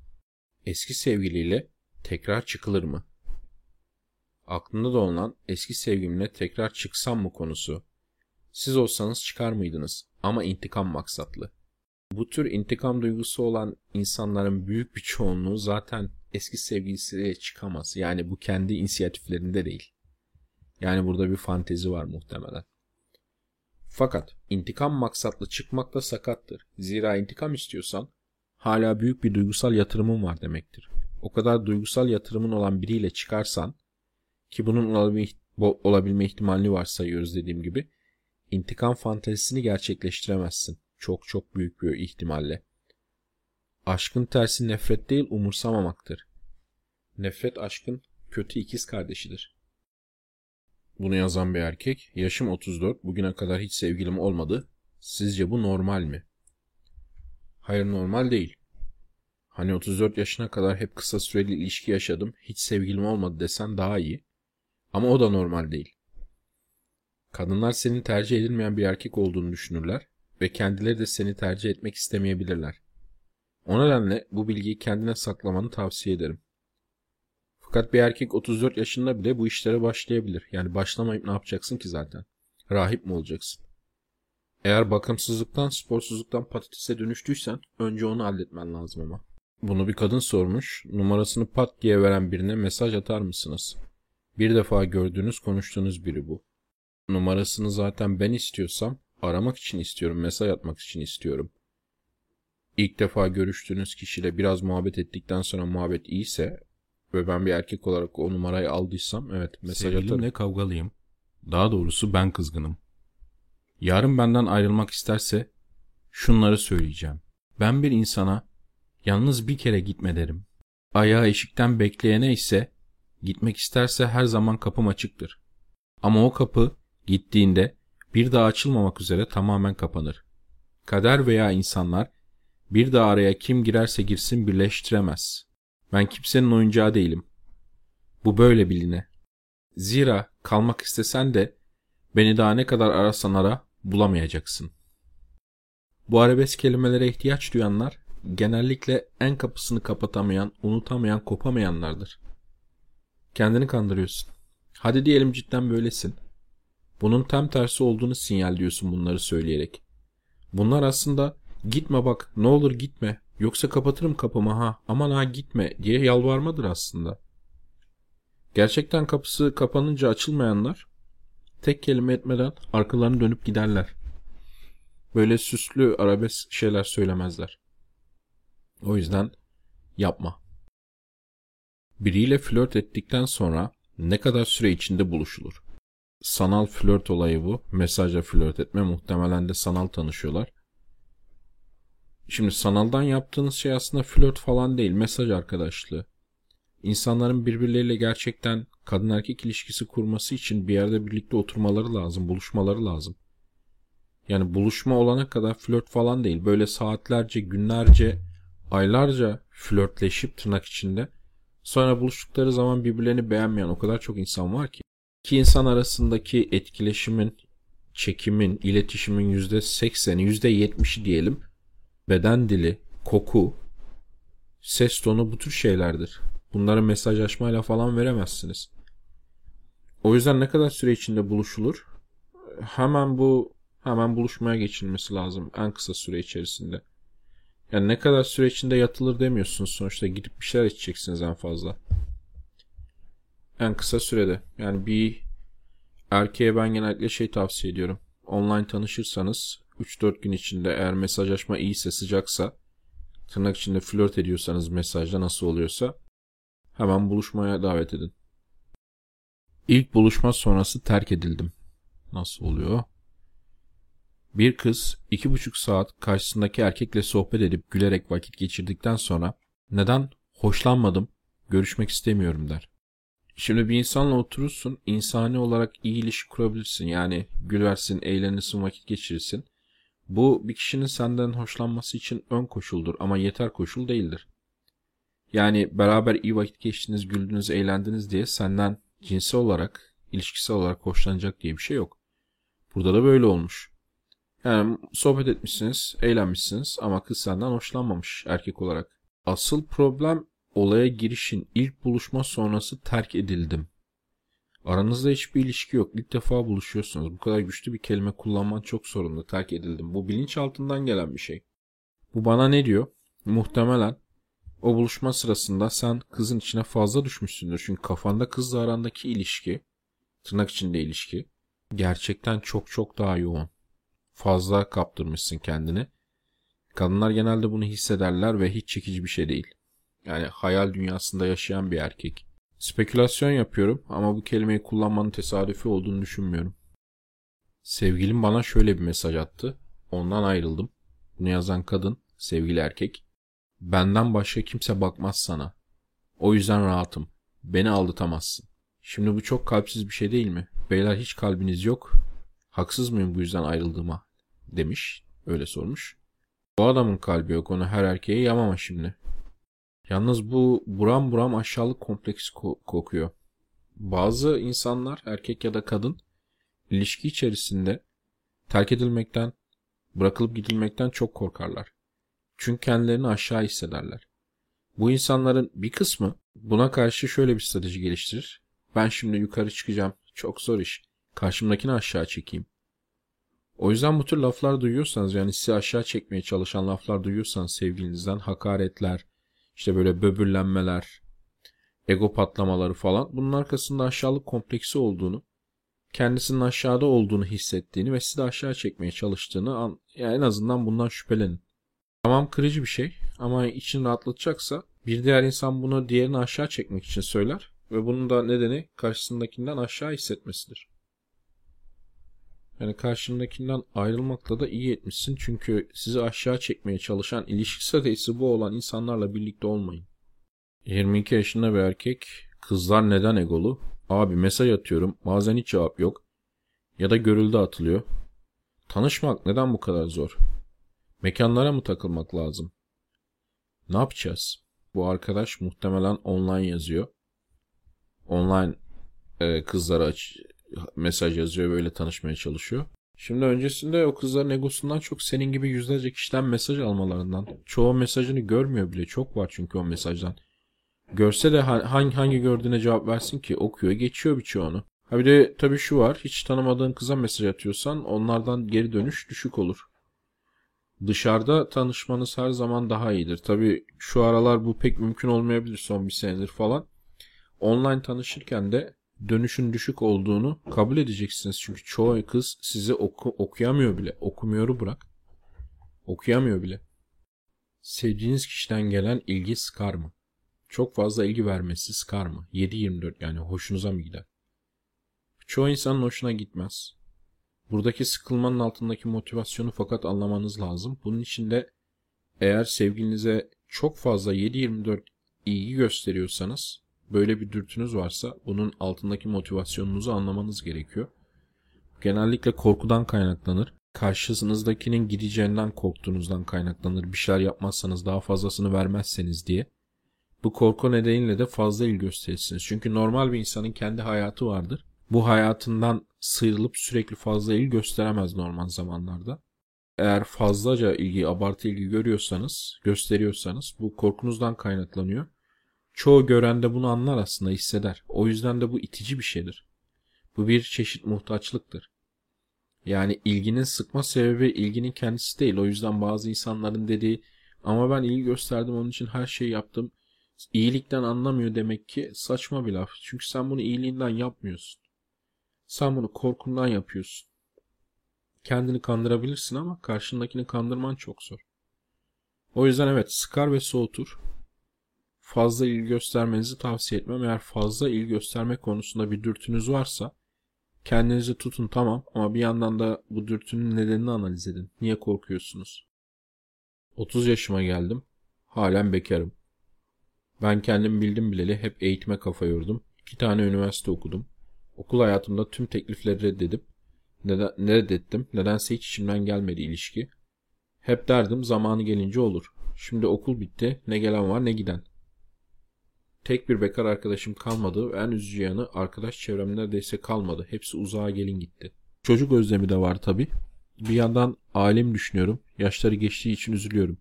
Eski sevgiliyle tekrar çıkılır mı? Aklında da olan eski sevgimle tekrar çıksam mı konusu. Siz olsanız çıkar mıydınız? Ama intikam maksatlı. Bu tür intikam duygusu olan insanların büyük bir çoğunluğu zaten eski sevgilisiyle çıkamaz. Yani bu kendi inisiyatiflerinde değil. Yani burada bir fantezi var muhtemelen. Fakat intikam maksatlı çıkmak da sakattır. Zira intikam istiyorsan hala büyük bir duygusal yatırımın var demektir. O kadar duygusal yatırımın olan biriyle çıkarsan ki bunun olabilme ihtimali varsayıyoruz dediğim gibi intikam fantezisini gerçekleştiremezsin. Çok çok büyük bir ihtimalle. Aşkın tersi nefret değil umursamamaktır. Nefret aşkın kötü ikiz kardeşidir. Bunu yazan bir erkek, yaşım 34, bugüne kadar hiç sevgilim olmadı. Sizce bu normal mi? Hayır normal değil. Hani 34 yaşına kadar hep kısa süreli ilişki yaşadım, hiç sevgilim olmadı desen daha iyi. Ama o da normal değil. Kadınlar senin tercih edilmeyen bir erkek olduğunu düşünürler ve kendileri de seni tercih etmek istemeyebilirler. O nedenle bu bilgiyi kendine saklamanı tavsiye ederim. Fakat bir erkek 34 yaşında bile bu işlere başlayabilir. Yani başlamayıp ne yapacaksın ki zaten? Rahip mi olacaksın? Eğer bakımsızlıktan, sporsuzluktan patatese dönüştüysen önce onu halletmen lazım ama. Bunu bir kadın sormuş. Numarasını pat diye veren birine mesaj atar mısınız? Bir defa gördüğünüz, konuştuğunuz biri bu. Numarasını zaten ben istiyorsam aramak için istiyorum, mesaj atmak için istiyorum. İlk defa görüştüğünüz kişiyle biraz muhabbet ettikten sonra muhabbet iyiyse ve ben bir erkek olarak o numarayı aldıysam evet mesaj Sevgilimle atarım. kavgalıyım. Daha doğrusu ben kızgınım. Yarın benden ayrılmak isterse şunları söyleyeceğim. Ben bir insana yalnız bir kere gitme derim. Ayağı eşikten bekleyene ise gitmek isterse her zaman kapım açıktır. Ama o kapı gittiğinde bir daha açılmamak üzere tamamen kapanır. Kader veya insanlar bir daha araya kim girerse girsin birleştiremez. Ben kimsenin oyuncağı değilim. Bu böyle biline. Zira kalmak istesen de beni daha ne kadar arasan ara bulamayacaksın. Bu arabesk kelimelere ihtiyaç duyanlar genellikle en kapısını kapatamayan, unutamayan, kopamayanlardır. Kendini kandırıyorsun. Hadi diyelim cidden böylesin. Bunun tam tersi olduğunu sinyalliyorsun bunları söyleyerek. Bunlar aslında gitme bak ne olur gitme yoksa kapatırım kapımı ha aman ha gitme diye yalvarmadır aslında. Gerçekten kapısı kapanınca açılmayanlar tek kelime etmeden arkalarını dönüp giderler. Böyle süslü arabesk şeyler söylemezler. O yüzden yapma. Biriyle flört ettikten sonra ne kadar süre içinde buluşulur? Sanal flört olayı bu. Mesajla flört etme. Muhtemelen de sanal tanışıyorlar. Şimdi sanaldan yaptığınız şey aslında flört falan değil. Mesaj arkadaşlığı. İnsanların birbirleriyle gerçekten kadın erkek ilişkisi kurması için bir yerde birlikte oturmaları lazım. Buluşmaları lazım. Yani buluşma olana kadar flört falan değil. Böyle saatlerce, günlerce, aylarca flörtleşip tırnak içinde sonra buluştukları zaman birbirlerini beğenmeyen o kadar çok insan var ki. İki insan arasındaki etkileşimin, çekimin, iletişimin %80'i, %70'i diyelim beden dili, koku, ses tonu bu tür şeylerdir. Bunları mesajlaşmayla falan veremezsiniz. O yüzden ne kadar süre içinde buluşulur? Hemen bu hemen buluşmaya geçilmesi lazım en kısa süre içerisinde. Yani ne kadar süre içinde yatılır demiyorsunuz sonuçta gidip bir şeyler içeceksiniz en fazla. En kısa sürede. Yani bir erkeğe ben genellikle şey tavsiye ediyorum. Online tanışırsanız 3-4 gün içinde eğer mesajlaşma iyiyse sıcaksa tırnak içinde flört ediyorsanız mesajda nasıl oluyorsa hemen buluşmaya davet edin. İlk buluşma sonrası terk edildim. Nasıl oluyor? Bir kız iki buçuk saat karşısındaki erkekle sohbet edip gülerek vakit geçirdikten sonra neden hoşlanmadım, görüşmek istemiyorum der. Şimdi bir insanla oturursun, insani olarak iyi ilişki kurabilirsin. Yani gülersin, eğlenirsin, vakit geçirirsin. Bu bir kişinin senden hoşlanması için ön koşuldur ama yeter koşul değildir. Yani beraber iyi vakit geçtiniz, güldünüz, eğlendiniz diye senden cinsel olarak, ilişkisel olarak hoşlanacak diye bir şey yok. Burada da böyle olmuş. Yani sohbet etmişsiniz, eğlenmişsiniz ama kız senden hoşlanmamış erkek olarak. Asıl problem olaya girişin ilk buluşma sonrası terk edildim. Aranızda hiçbir ilişki yok. İlk defa buluşuyorsunuz. Bu kadar güçlü bir kelime kullanman çok sorunlu. Terk edildim. Bu bilinç altından gelen bir şey. Bu bana ne diyor? Muhtemelen o buluşma sırasında sen kızın içine fazla düşmüşsündür. Çünkü kafanda kızla arandaki ilişki, tırnak içinde ilişki, gerçekten çok çok daha yoğun. Fazla kaptırmışsın kendini. Kadınlar genelde bunu hissederler ve hiç çekici bir şey değil. Yani hayal dünyasında yaşayan bir erkek. Spekülasyon yapıyorum ama bu kelimeyi kullanmanın tesadüfi olduğunu düşünmüyorum. Sevgilim bana şöyle bir mesaj attı. Ondan ayrıldım. Bunu yazan kadın, sevgili erkek. Benden başka kimse bakmaz sana. O yüzden rahatım. Beni aldatamazsın. Şimdi bu çok kalpsiz bir şey değil mi? Beyler hiç kalbiniz yok. Haksız mıyım bu yüzden ayrıldığıma? Demiş. Öyle sormuş. Bu adamın kalbi yok. Onu her erkeğe yamama şimdi. Yalnız bu buram buram aşağılık kompleks kokuyor. Bazı insanlar erkek ya da kadın ilişki içerisinde terk edilmekten, bırakılıp gidilmekten çok korkarlar. Çünkü kendilerini aşağı hissederler. Bu insanların bir kısmı buna karşı şöyle bir strateji geliştirir. Ben şimdi yukarı çıkacağım. Çok zor iş. Karşımdakini aşağı çekeyim. O yüzden bu tür laflar duyuyorsanız yani sizi aşağı çekmeye çalışan laflar duyuyorsanız sevgilinizden hakaretler, işte böyle böbürlenmeler, ego patlamaları falan bunun arkasında aşağılık kompleksi olduğunu, kendisinin aşağıda olduğunu hissettiğini ve sizi aşağı çekmeye çalıştığını yani en azından bundan şüphelenin. Tamam kırıcı bir şey ama için rahatlatacaksa bir diğer insan bunu diğerini aşağı çekmek için söyler ve bunun da nedeni karşısındakinden aşağı hissetmesidir. Yani karşındakinden ayrılmakla da iyi etmişsin. Çünkü sizi aşağı çekmeye çalışan ilişki stratejisi bu olan insanlarla birlikte olmayın. 22 yaşında bir erkek. Kızlar neden egolu? Abi mesaj atıyorum. Bazen hiç cevap yok. Ya da görüldü atılıyor. Tanışmak neden bu kadar zor? Mekanlara mı takılmak lazım? Ne yapacağız? Bu arkadaş muhtemelen online yazıyor. Online e, kızlara aç, mesaj yazıyor böyle tanışmaya çalışıyor. Şimdi öncesinde o kızların egosundan çok senin gibi yüzlerce kişiden mesaj almalarından. Çoğu mesajını görmüyor bile. Çok var çünkü o mesajdan. Görse de hangi hangi gördüğüne cevap versin ki okuyor geçiyor birçoğunu. Ha bir de tabii şu var. Hiç tanımadığın kıza mesaj atıyorsan onlardan geri dönüş düşük olur. Dışarıda tanışmanız her zaman daha iyidir. Tabii şu aralar bu pek mümkün olmayabilir son bir senedir falan. Online tanışırken de dönüşün düşük olduğunu kabul edeceksiniz. Çünkü çoğu kız sizi oku, okuyamıyor bile. Okumuyoru bırak. Okuyamıyor bile. Sevdiğiniz kişiden gelen ilgi sıkar mı? Çok fazla ilgi vermesi sıkar mı? 7-24 yani hoşunuza mı gider? Çoğu insanın hoşuna gitmez. Buradaki sıkılmanın altındaki motivasyonu fakat anlamanız lazım. Bunun için de eğer sevgilinize çok fazla 7-24 ilgi gösteriyorsanız böyle bir dürtünüz varsa bunun altındaki motivasyonunuzu anlamanız gerekiyor. Genellikle korkudan kaynaklanır. Karşınızdakinin gideceğinden korktuğunuzdan kaynaklanır. Bir şeyler yapmazsanız daha fazlasını vermezseniz diye. Bu korku nedeniyle de fazla ilgi gösterirsiniz. Çünkü normal bir insanın kendi hayatı vardır. Bu hayatından sıyrılıp sürekli fazla ilgi gösteremez normal zamanlarda. Eğer fazlaca ilgi, abartı ilgi görüyorsanız, gösteriyorsanız bu korkunuzdan kaynaklanıyor. Çoğu gören de bunu anlar aslında hisseder. O yüzden de bu itici bir şeydir. Bu bir çeşit muhtaçlıktır. Yani ilginin sıkma sebebi ilginin kendisi değil. O yüzden bazı insanların dediği ama ben ilgi gösterdim onun için her şeyi yaptım. İyilikten anlamıyor demek ki saçma bir laf. Çünkü sen bunu iyiliğinden yapmıyorsun. Sen bunu korkundan yapıyorsun. Kendini kandırabilirsin ama karşındakini kandırman çok zor. O yüzden evet sıkar ve soğutur fazla ilgi göstermenizi tavsiye etmem. Eğer fazla ilgi gösterme konusunda bir dürtünüz varsa kendinizi tutun tamam ama bir yandan da bu dürtünün nedenini analiz edin. Niye korkuyorsunuz? 30 yaşıma geldim. Halen bekarım. Ben kendim bildim bileli hep eğitime kafa yordum. İki tane üniversite okudum. Okul hayatımda tüm teklifleri reddedip neden, ne reddettim? Nedense hiç içimden gelmedi ilişki. Hep derdim zamanı gelince olur. Şimdi okul bitti. Ne gelen var ne giden. Tek bir bekar arkadaşım kalmadı en üzücü yanı arkadaş çevrem neredeyse kalmadı. Hepsi uzağa gelin gitti. Çocuk özlemi de var tabi. Bir yandan ailemi düşünüyorum. Yaşları geçtiği için üzülüyorum.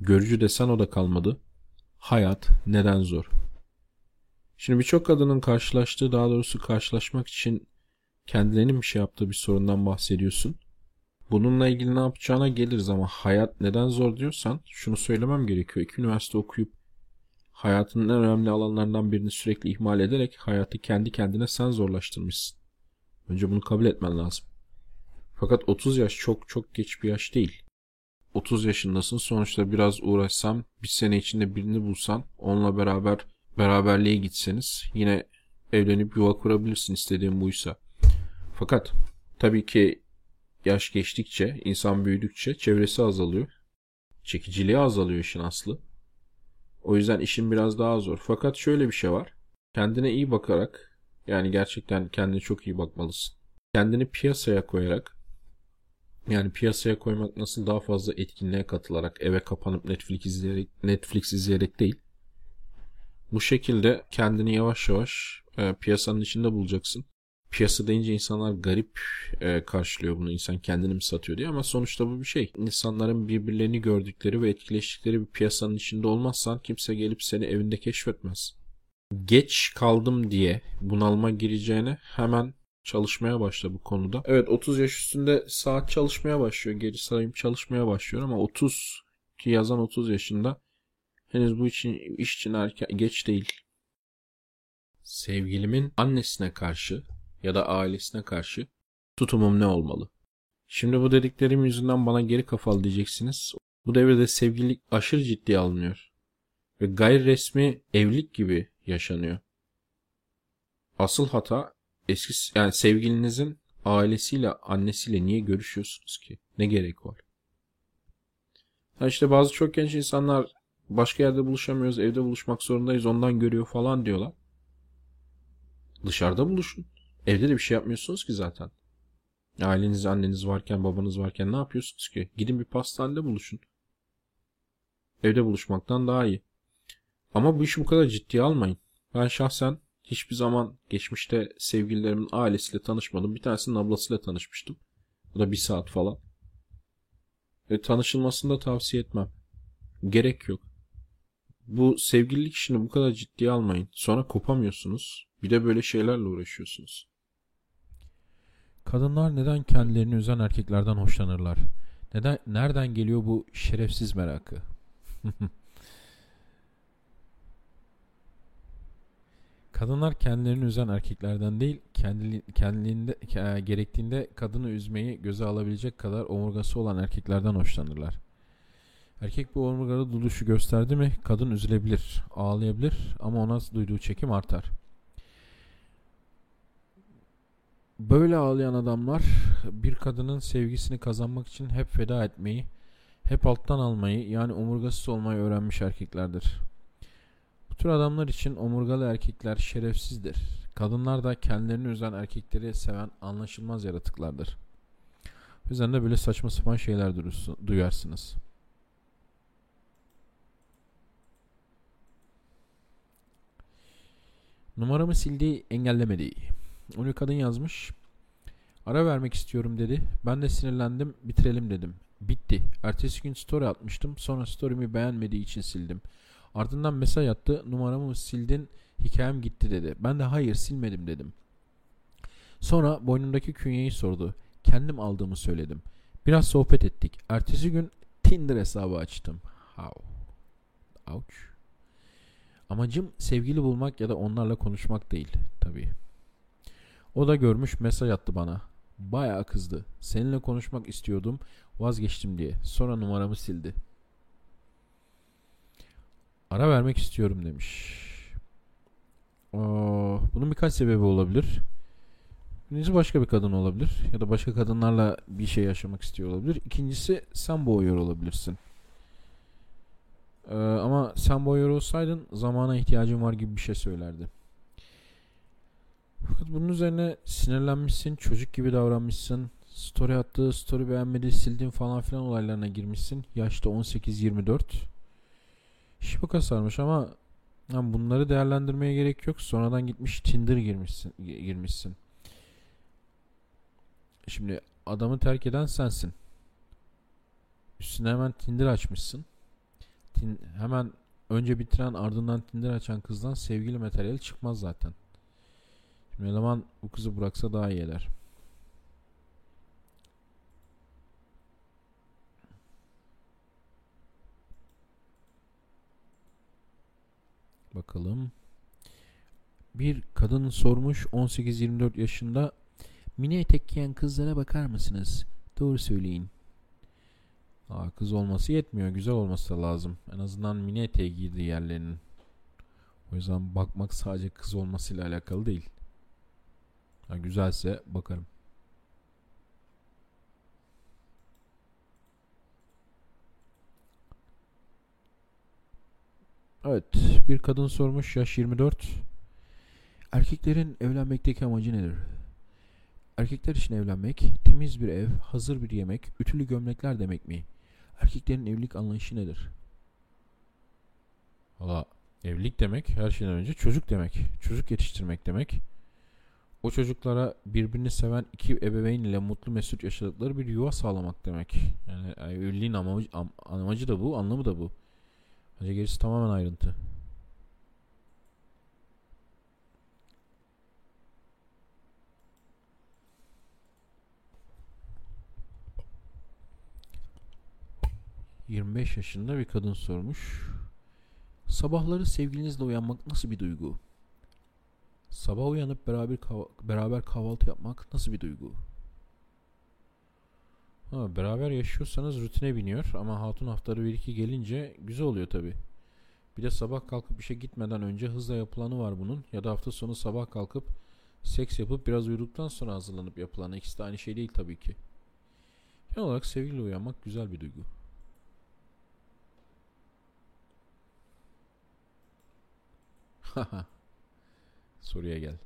Görücü desen o da kalmadı. Hayat neden zor? Şimdi birçok kadının karşılaştığı daha doğrusu karşılaşmak için kendilerinin bir şey yaptığı bir sorundan bahsediyorsun. Bununla ilgili ne yapacağına geliriz ama hayat neden zor diyorsan şunu söylemem gerekiyor. İki üniversite okuyup hayatının en önemli alanlarından birini sürekli ihmal ederek hayatı kendi kendine sen zorlaştırmışsın. Önce bunu kabul etmen lazım. Fakat 30 yaş çok çok geç bir yaş değil. 30 yaşındasın sonuçta biraz uğraşsam bir sene içinde birini bulsan onunla beraber beraberliğe gitseniz yine evlenip yuva kurabilirsin istediğin buysa. Fakat tabii ki yaş geçtikçe insan büyüdükçe çevresi azalıyor. Çekiciliği azalıyor işin aslı. O yüzden işin biraz daha zor. Fakat şöyle bir şey var. Kendine iyi bakarak yani gerçekten kendine çok iyi bakmalısın. Kendini piyasaya koyarak yani piyasaya koymak nasıl daha fazla etkinliğe katılarak eve kapanıp Netflix izleyerek Netflix izleyerek değil. Bu şekilde kendini yavaş yavaş e, piyasanın içinde bulacaksın. Piyasa deyince insanlar garip e, karşılıyor bunu. İnsan kendini mi satıyor diye ama sonuçta bu bir şey. İnsanların birbirlerini gördükleri ve etkileştikleri bir piyasanın içinde olmazsan kimse gelip seni evinde keşfetmez. Geç kaldım diye bunalma gireceğine hemen çalışmaya başla bu konuda. Evet 30 yaş üstünde saat çalışmaya başlıyor. Geri sayım çalışmaya başlıyor ama 30 ki yazan 30 yaşında henüz bu için iş için erken, geç değil. Sevgilimin annesine karşı ya da ailesine karşı tutumum ne olmalı? Şimdi bu dediklerim yüzünden bana geri kafalı diyeceksiniz. Bu devirde sevgililik aşırı ciddiye alınıyor. Ve gayri resmi evlilik gibi yaşanıyor. Asıl hata eski yani sevgilinizin ailesiyle annesiyle niye görüşüyorsunuz ki? Ne gerek var? Ha işte bazı çok genç insanlar başka yerde buluşamıyoruz, evde buluşmak zorundayız, ondan görüyor falan diyorlar. Dışarıda buluşun. Evde de bir şey yapmıyorsunuz ki zaten. Aileniz, anneniz varken, babanız varken ne yapıyorsunuz ki? Gidin bir pastanede buluşun. Evde buluşmaktan daha iyi. Ama bu işi bu kadar ciddiye almayın. Ben şahsen hiçbir zaman geçmişte sevgililerimin ailesiyle tanışmadım. Bir tanesinin ablasıyla tanışmıştım. Bu da bir saat falan. Ve tanışılmasını da tavsiye etmem. Gerek yok. Bu sevgililik işini bu kadar ciddiye almayın. Sonra kopamıyorsunuz. Bir de böyle şeylerle uğraşıyorsunuz. Kadınlar neden kendilerini üzen erkeklerden hoşlanırlar? Neden nereden geliyor bu şerefsiz merakı? Kadınlar kendilerini üzen erkeklerden değil, kendili, kendiliğinde e, gerektiğinde kadını üzmeyi göze alabilecek kadar omurgası olan erkeklerden hoşlanırlar. Erkek bu omurgalı duruşu gösterdi mi kadın üzülebilir, ağlayabilir ama ona duyduğu çekim artar. Böyle ağlayan adamlar bir kadının sevgisini kazanmak için hep feda etmeyi, hep alttan almayı yani omurgasız olmayı öğrenmiş erkeklerdir. Bu tür adamlar için omurgalı erkekler şerefsizdir. Kadınlar da kendilerini üzen erkekleri seven anlaşılmaz yaratıklardır. O yüzden de böyle saçma sapan şeyler duyarsınız. Numaramı sildi, engellemedi. Onu kadın yazmış. Ara vermek istiyorum dedi. Ben de sinirlendim, bitirelim dedim. Bitti. Ertesi gün story atmıştım. Sonra story'mi beğenmediği için sildim. Ardından mesaj attı. Numaramı sildin, hikayem gitti dedi. Ben de hayır silmedim dedim. Sonra boynumdaki künyeyi sordu. Kendim aldığımı söyledim. Biraz sohbet ettik. Ertesi gün Tinder hesabı açtım. How? Ouch. Amacım sevgili bulmak ya da onlarla konuşmak değil tabii. O da görmüş mesaj attı bana. Bayağı kızdı. Seninle konuşmak istiyordum vazgeçtim diye. Sonra numaramı sildi. Ara vermek istiyorum demiş. Aa, bunun birkaç sebebi olabilir. Birincisi başka bir kadın olabilir. Ya da başka kadınlarla bir şey yaşamak istiyor olabilir. İkincisi sen boğuyor olabilirsin. Ee, ama sen boğuyor olsaydın zamana ihtiyacın var gibi bir şey söylerdi. Fakat bunun üzerine sinirlenmişsin, çocuk gibi davranmışsın. Story attı, story beğenmedi, sildin falan filan olaylarına girmişsin. Yaşta 18-24. İş bu sarmış ama yani bunları değerlendirmeye gerek yok. Sonradan gitmiş Tinder girmişsin. girmişsin. Şimdi adamı terk eden sensin. Üstüne hemen Tinder açmışsın. Tin, hemen önce bitiren ardından Tinder açan kızdan sevgili materyal çıkmaz zaten. Şimdi eleman bu kızı bıraksa daha iyi eder. Bakalım. Bir kadın sormuş 18-24 yaşında mini etek giyen kızlara bakar mısınız? Doğru söyleyin. Aa, kız olması yetmiyor. Güzel olması da lazım. En azından mini eteği giydiği yerlerinin. O yüzden bakmak sadece kız olmasıyla alakalı değil. Ha, güzelse bakarım. Evet, bir kadın sormuş yaş 24. Erkeklerin evlenmekteki amacı nedir? Erkekler için evlenmek, temiz bir ev, hazır bir yemek, ütülü gömlekler demek mi? Erkeklerin evlilik anlayışı nedir? Valla evlilik demek her şeyden önce çocuk demek. Çocuk yetiştirmek demek. O çocuklara birbirini seven iki ebeveyn ile mutlu mesut yaşadıkları bir yuva sağlamak demek. Yani evliliğin amacı, amacı da bu, anlamı da bu. Bence gerisi tamamen ayrıntı. ...25 yaşında bir kadın sormuş. Sabahları sevgilinizle uyanmak nasıl bir duygu? Sabah uyanıp beraber kahv beraber kahvaltı yapmak nasıl bir duygu? Ha, beraber yaşıyorsanız rutine biniyor ama hatun haftaları bir iki gelince güzel oluyor tabi. Bir de sabah kalkıp işe gitmeden önce hızla yapılanı var bunun ya da hafta sonu sabah kalkıp seks yapıp biraz uyuduktan sonra hazırlanıp yapılanı ikisi de aynı şey değil tabii ki. Genel olarak sevgili uyanmak güzel bir duygu. Haha Soruya gel.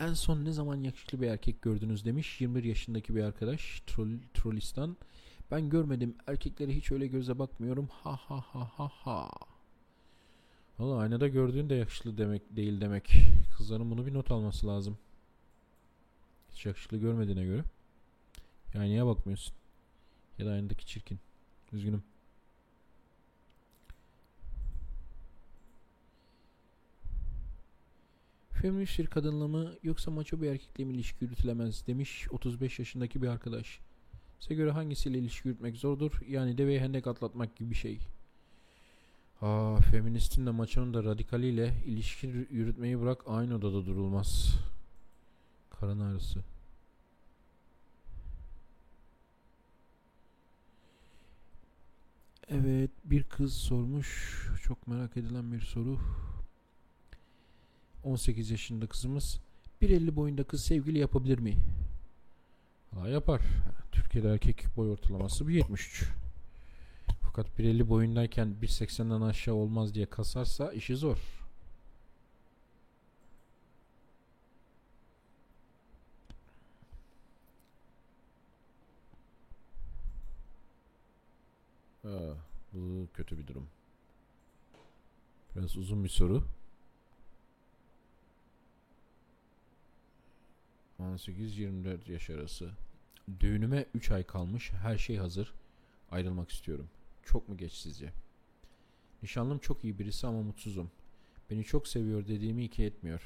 En son ne zaman yakışıklı bir erkek gördünüz demiş 21 yaşındaki bir arkadaş Troll, Trollistan. Ben görmedim erkeklere hiç öyle göze bakmıyorum ha ha ha ha ha. Valla aynada gördüğün de yakışıklı demek değil demek. Kızların bunu bir not alması lazım. Hiç yakışıklı görmediğine göre. Yani niye bakmıyorsun? Ya da aynadaki çirkin. Üzgünüm. Feminist bir kadınla mı yoksa maço bir erkekle mi ilişki yürütülemez demiş 35 yaşındaki bir arkadaş. Size göre hangisiyle ilişki yürütmek zordur? Yani deveye hendek atlatmak gibi bir şey. Aa, feministin de maçonun da radikaliyle ilişki yürütmeyi bırak aynı odada durulmaz. Karın ağrısı. Evet bir kız sormuş. Çok merak edilen bir soru. 18 yaşında kızımız 1.50 boyunda kız sevgili yapabilir mi? Ha, yapar. Türkiye'de erkek boy ortalaması 1.73. Fakat 1.50 boyundayken 1.80'den aşağı olmaz diye kasarsa işi zor. Ha, bu kötü bir durum. Biraz uzun bir soru. 18-24 yaş arası. Düğünüme 3 ay kalmış. Her şey hazır. Ayrılmak istiyorum. Çok mu geç sizce? Nişanlım çok iyi birisi ama mutsuzum. Beni çok seviyor dediğimi iki etmiyor.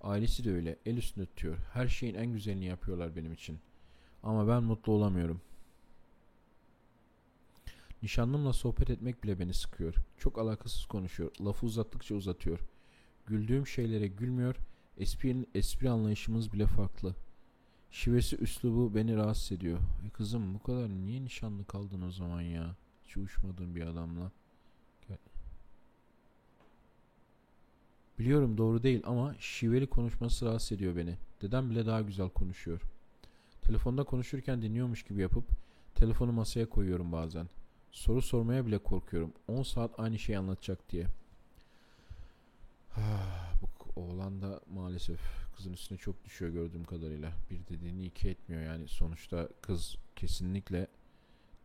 Ailesi de öyle. El üstünde tutuyor. Her şeyin en güzelini yapıyorlar benim için. Ama ben mutlu olamıyorum. Nişanlımla sohbet etmek bile beni sıkıyor. Çok alakasız konuşuyor. Lafı uzattıkça uzatıyor. Güldüğüm şeylere gülmüyor Espri, espri anlayışımız bile farklı. Şivesi üslubu beni rahatsız ediyor. E kızım bu kadar niye nişanlı kaldın o zaman ya? Hiç uyuşmadığın bir adamla. Gel. Biliyorum doğru değil ama şiveli konuşması rahatsız ediyor beni. Dedem bile daha güzel konuşuyor. Telefonda konuşurken dinliyormuş gibi yapıp telefonu masaya koyuyorum bazen. Soru sormaya bile korkuyorum. 10 saat aynı şeyi anlatacak diye. Oğlan da maalesef kızın üstüne çok düşüyor gördüğüm kadarıyla. Bir dediğini iki etmiyor yani. Sonuçta kız kesinlikle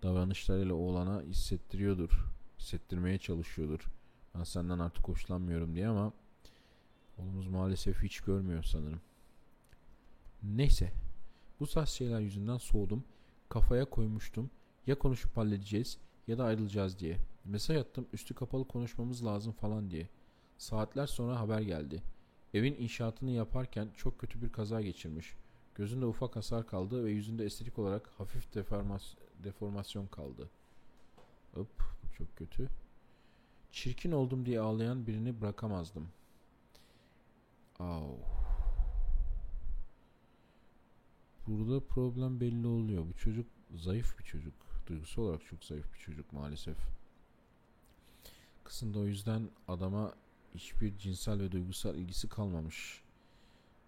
davranışlarıyla oğlana hissettiriyordur. Hissettirmeye çalışıyordur. Ben senden artık hoşlanmıyorum diye ama oğlumuz maalesef hiç görmüyor sanırım. Neyse. Bu tarz şeyler yüzünden soğudum. Kafaya koymuştum. Ya konuşup halledeceğiz ya da ayrılacağız diye. Mesaj attım üstü kapalı konuşmamız lazım falan diye. Saatler sonra haber geldi. Evin inşaatını yaparken çok kötü bir kaza geçirmiş. Gözünde ufak hasar kaldı ve yüzünde estetik olarak hafif deformas deformasyon kaldı. Hop, çok kötü. Çirkin oldum diye ağlayan birini bırakamazdım. Au. Burada problem belli oluyor. Bu çocuk zayıf bir çocuk. Duygusal olarak çok zayıf bir çocuk maalesef. Kızın da o yüzden adama hiçbir cinsel ve duygusal ilgisi kalmamış.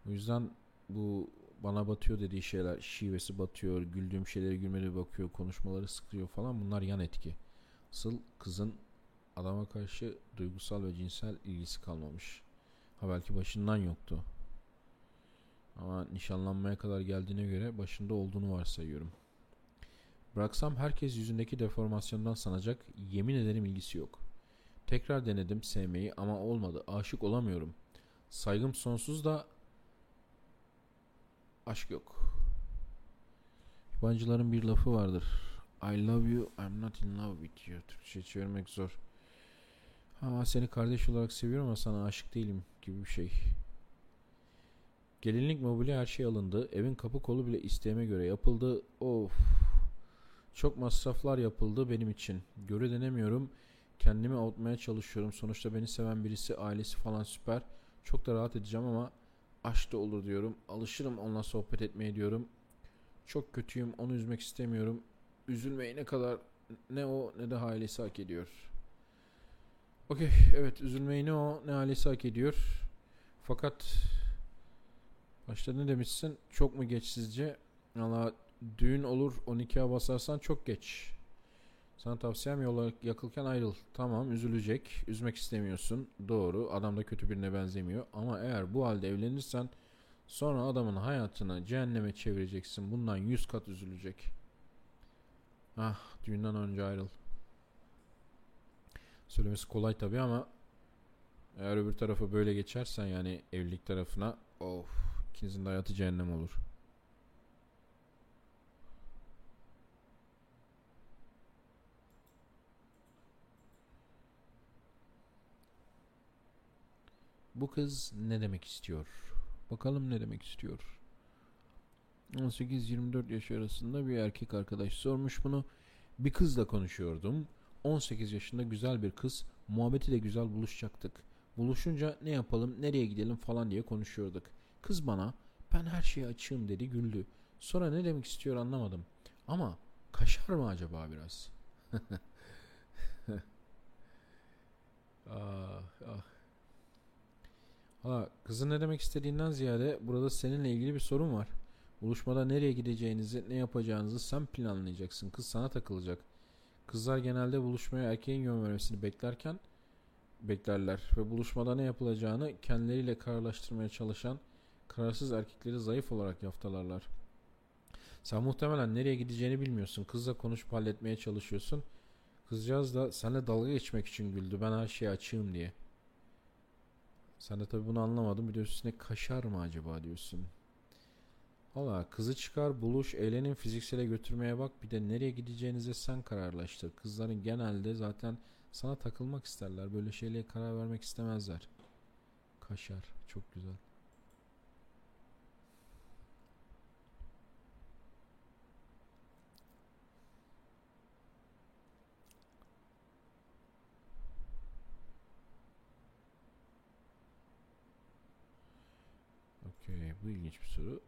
O yüzden bu bana batıyor dediği şeyler şivesi batıyor, güldüğüm şeylere gülmeli bakıyor, konuşmaları sıkıyor falan bunlar yan etki. Asıl kızın adama karşı duygusal ve cinsel ilgisi kalmamış. Ha belki başından yoktu. Ama nişanlanmaya kadar geldiğine göre başında olduğunu varsayıyorum. Bıraksam herkes yüzündeki deformasyondan sanacak. Yemin ederim ilgisi yok. Tekrar denedim sevmeyi ama olmadı. Aşık olamıyorum. Saygım sonsuz da aşk yok. Yabancıların bir lafı vardır. I love you, I'm not in love with you. Türkçe çevirmek zor. Ha seni kardeş olarak seviyorum ama sana aşık değilim gibi bir şey. Gelinlik mobilya her şey alındı. Evin kapı kolu bile isteğime göre yapıldı. Of. Çok masraflar yapıldı benim için. Göre denemiyorum. Kendimi avutmaya çalışıyorum. Sonuçta beni seven birisi, ailesi falan süper. Çok da rahat edeceğim ama aşk da olur diyorum. Alışırım onunla sohbet etmeye diyorum. Çok kötüyüm. Onu üzmek istemiyorum. Üzülmeyi ne kadar ne o ne de ailesi hak ediyor. Okey. Evet. Üzülmeyi ne o ne ailesi hak ediyor. Fakat başta ne demişsin? Çok mu geç sizce? Valla düğün olur 12'ye basarsan çok geç. Sana tavsiyem yola yakılken ayrıl. Tamam üzülecek. Üzmek istemiyorsun. Doğru. Adam da kötü birine benzemiyor. Ama eğer bu halde evlenirsen sonra adamın hayatını cehenneme çevireceksin. Bundan 100 kat üzülecek. Ah düğünden önce ayrıl. Söylemesi kolay tabi ama eğer öbür tarafa böyle geçersen yani evlilik tarafına of ikinizin de hayatı cehennem olur. Bu kız ne demek istiyor? Bakalım ne demek istiyor? 18-24 yaş arasında bir erkek arkadaş sormuş bunu. Bir kızla konuşuyordum. 18 yaşında güzel bir kız. Muhabbeti de güzel buluşacaktık. Buluşunca ne yapalım, nereye gidelim falan diye konuşuyorduk. Kız bana ben her şeye açığım dedi güldü. Sonra ne demek istiyor anlamadım. Ama kaşar mı acaba biraz? ah, ah. Ha, kızın ne demek istediğinden ziyade burada seninle ilgili bir sorun var. Buluşmada nereye gideceğinizi, ne yapacağınızı sen planlayacaksın. Kız sana takılacak. Kızlar genelde buluşmaya erkeğin yön vermesini beklerken beklerler ve buluşmada ne yapılacağını kendileriyle kararlaştırmaya çalışan kararsız erkekleri zayıf olarak yaftalarlar. Sen muhtemelen nereye gideceğini bilmiyorsun. Kızla konuşup halletmeye çalışıyorsun. Kızcağız da seninle dalga geçmek için güldü. Ben her şeye açığım diye. Sen de tabi bunu anlamadın. Bir de üstüne kaşar mı acaba diyorsun. Valla kızı çıkar buluş eğlenin fiziksele götürmeye bak bir de nereye gideceğinize sen kararlaştır. Kızların genelde zaten sana takılmak isterler. Böyle şeylere karar vermek istemezler. Kaşar çok güzel. Okey bu ilginç bir soru.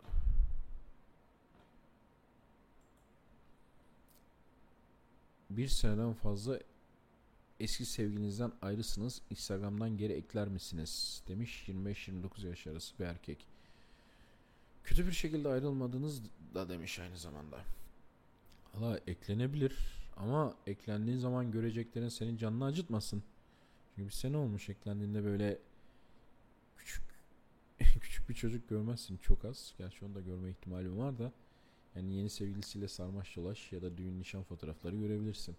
Bir seneden fazla eski sevgilinizden ayrısınız. Instagram'dan geri ekler misiniz? Demiş 25-29 yaş arası bir erkek. Kötü bir şekilde ayrılmadınız da demiş aynı zamanda. Valla eklenebilir ama eklendiğin zaman göreceklerin senin canını acıtmasın. Çünkü bir sene olmuş eklendiğinde böyle küçük küçük bir çocuk görmezsin çok az. Gerçi onu da görme ihtimalim var da. Yani yeni sevgilisiyle sarmaş dolaş ya da düğün nişan fotoğrafları görebilirsin.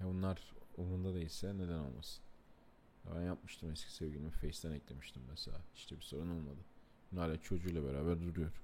Ya bunlar umurunda değilse neden olmasın? Ben yapmıştım eski sevgilimi Face'ten eklemiştim mesela. İşte bir sorun olmadı. Hala çocuğuyla beraber duruyor.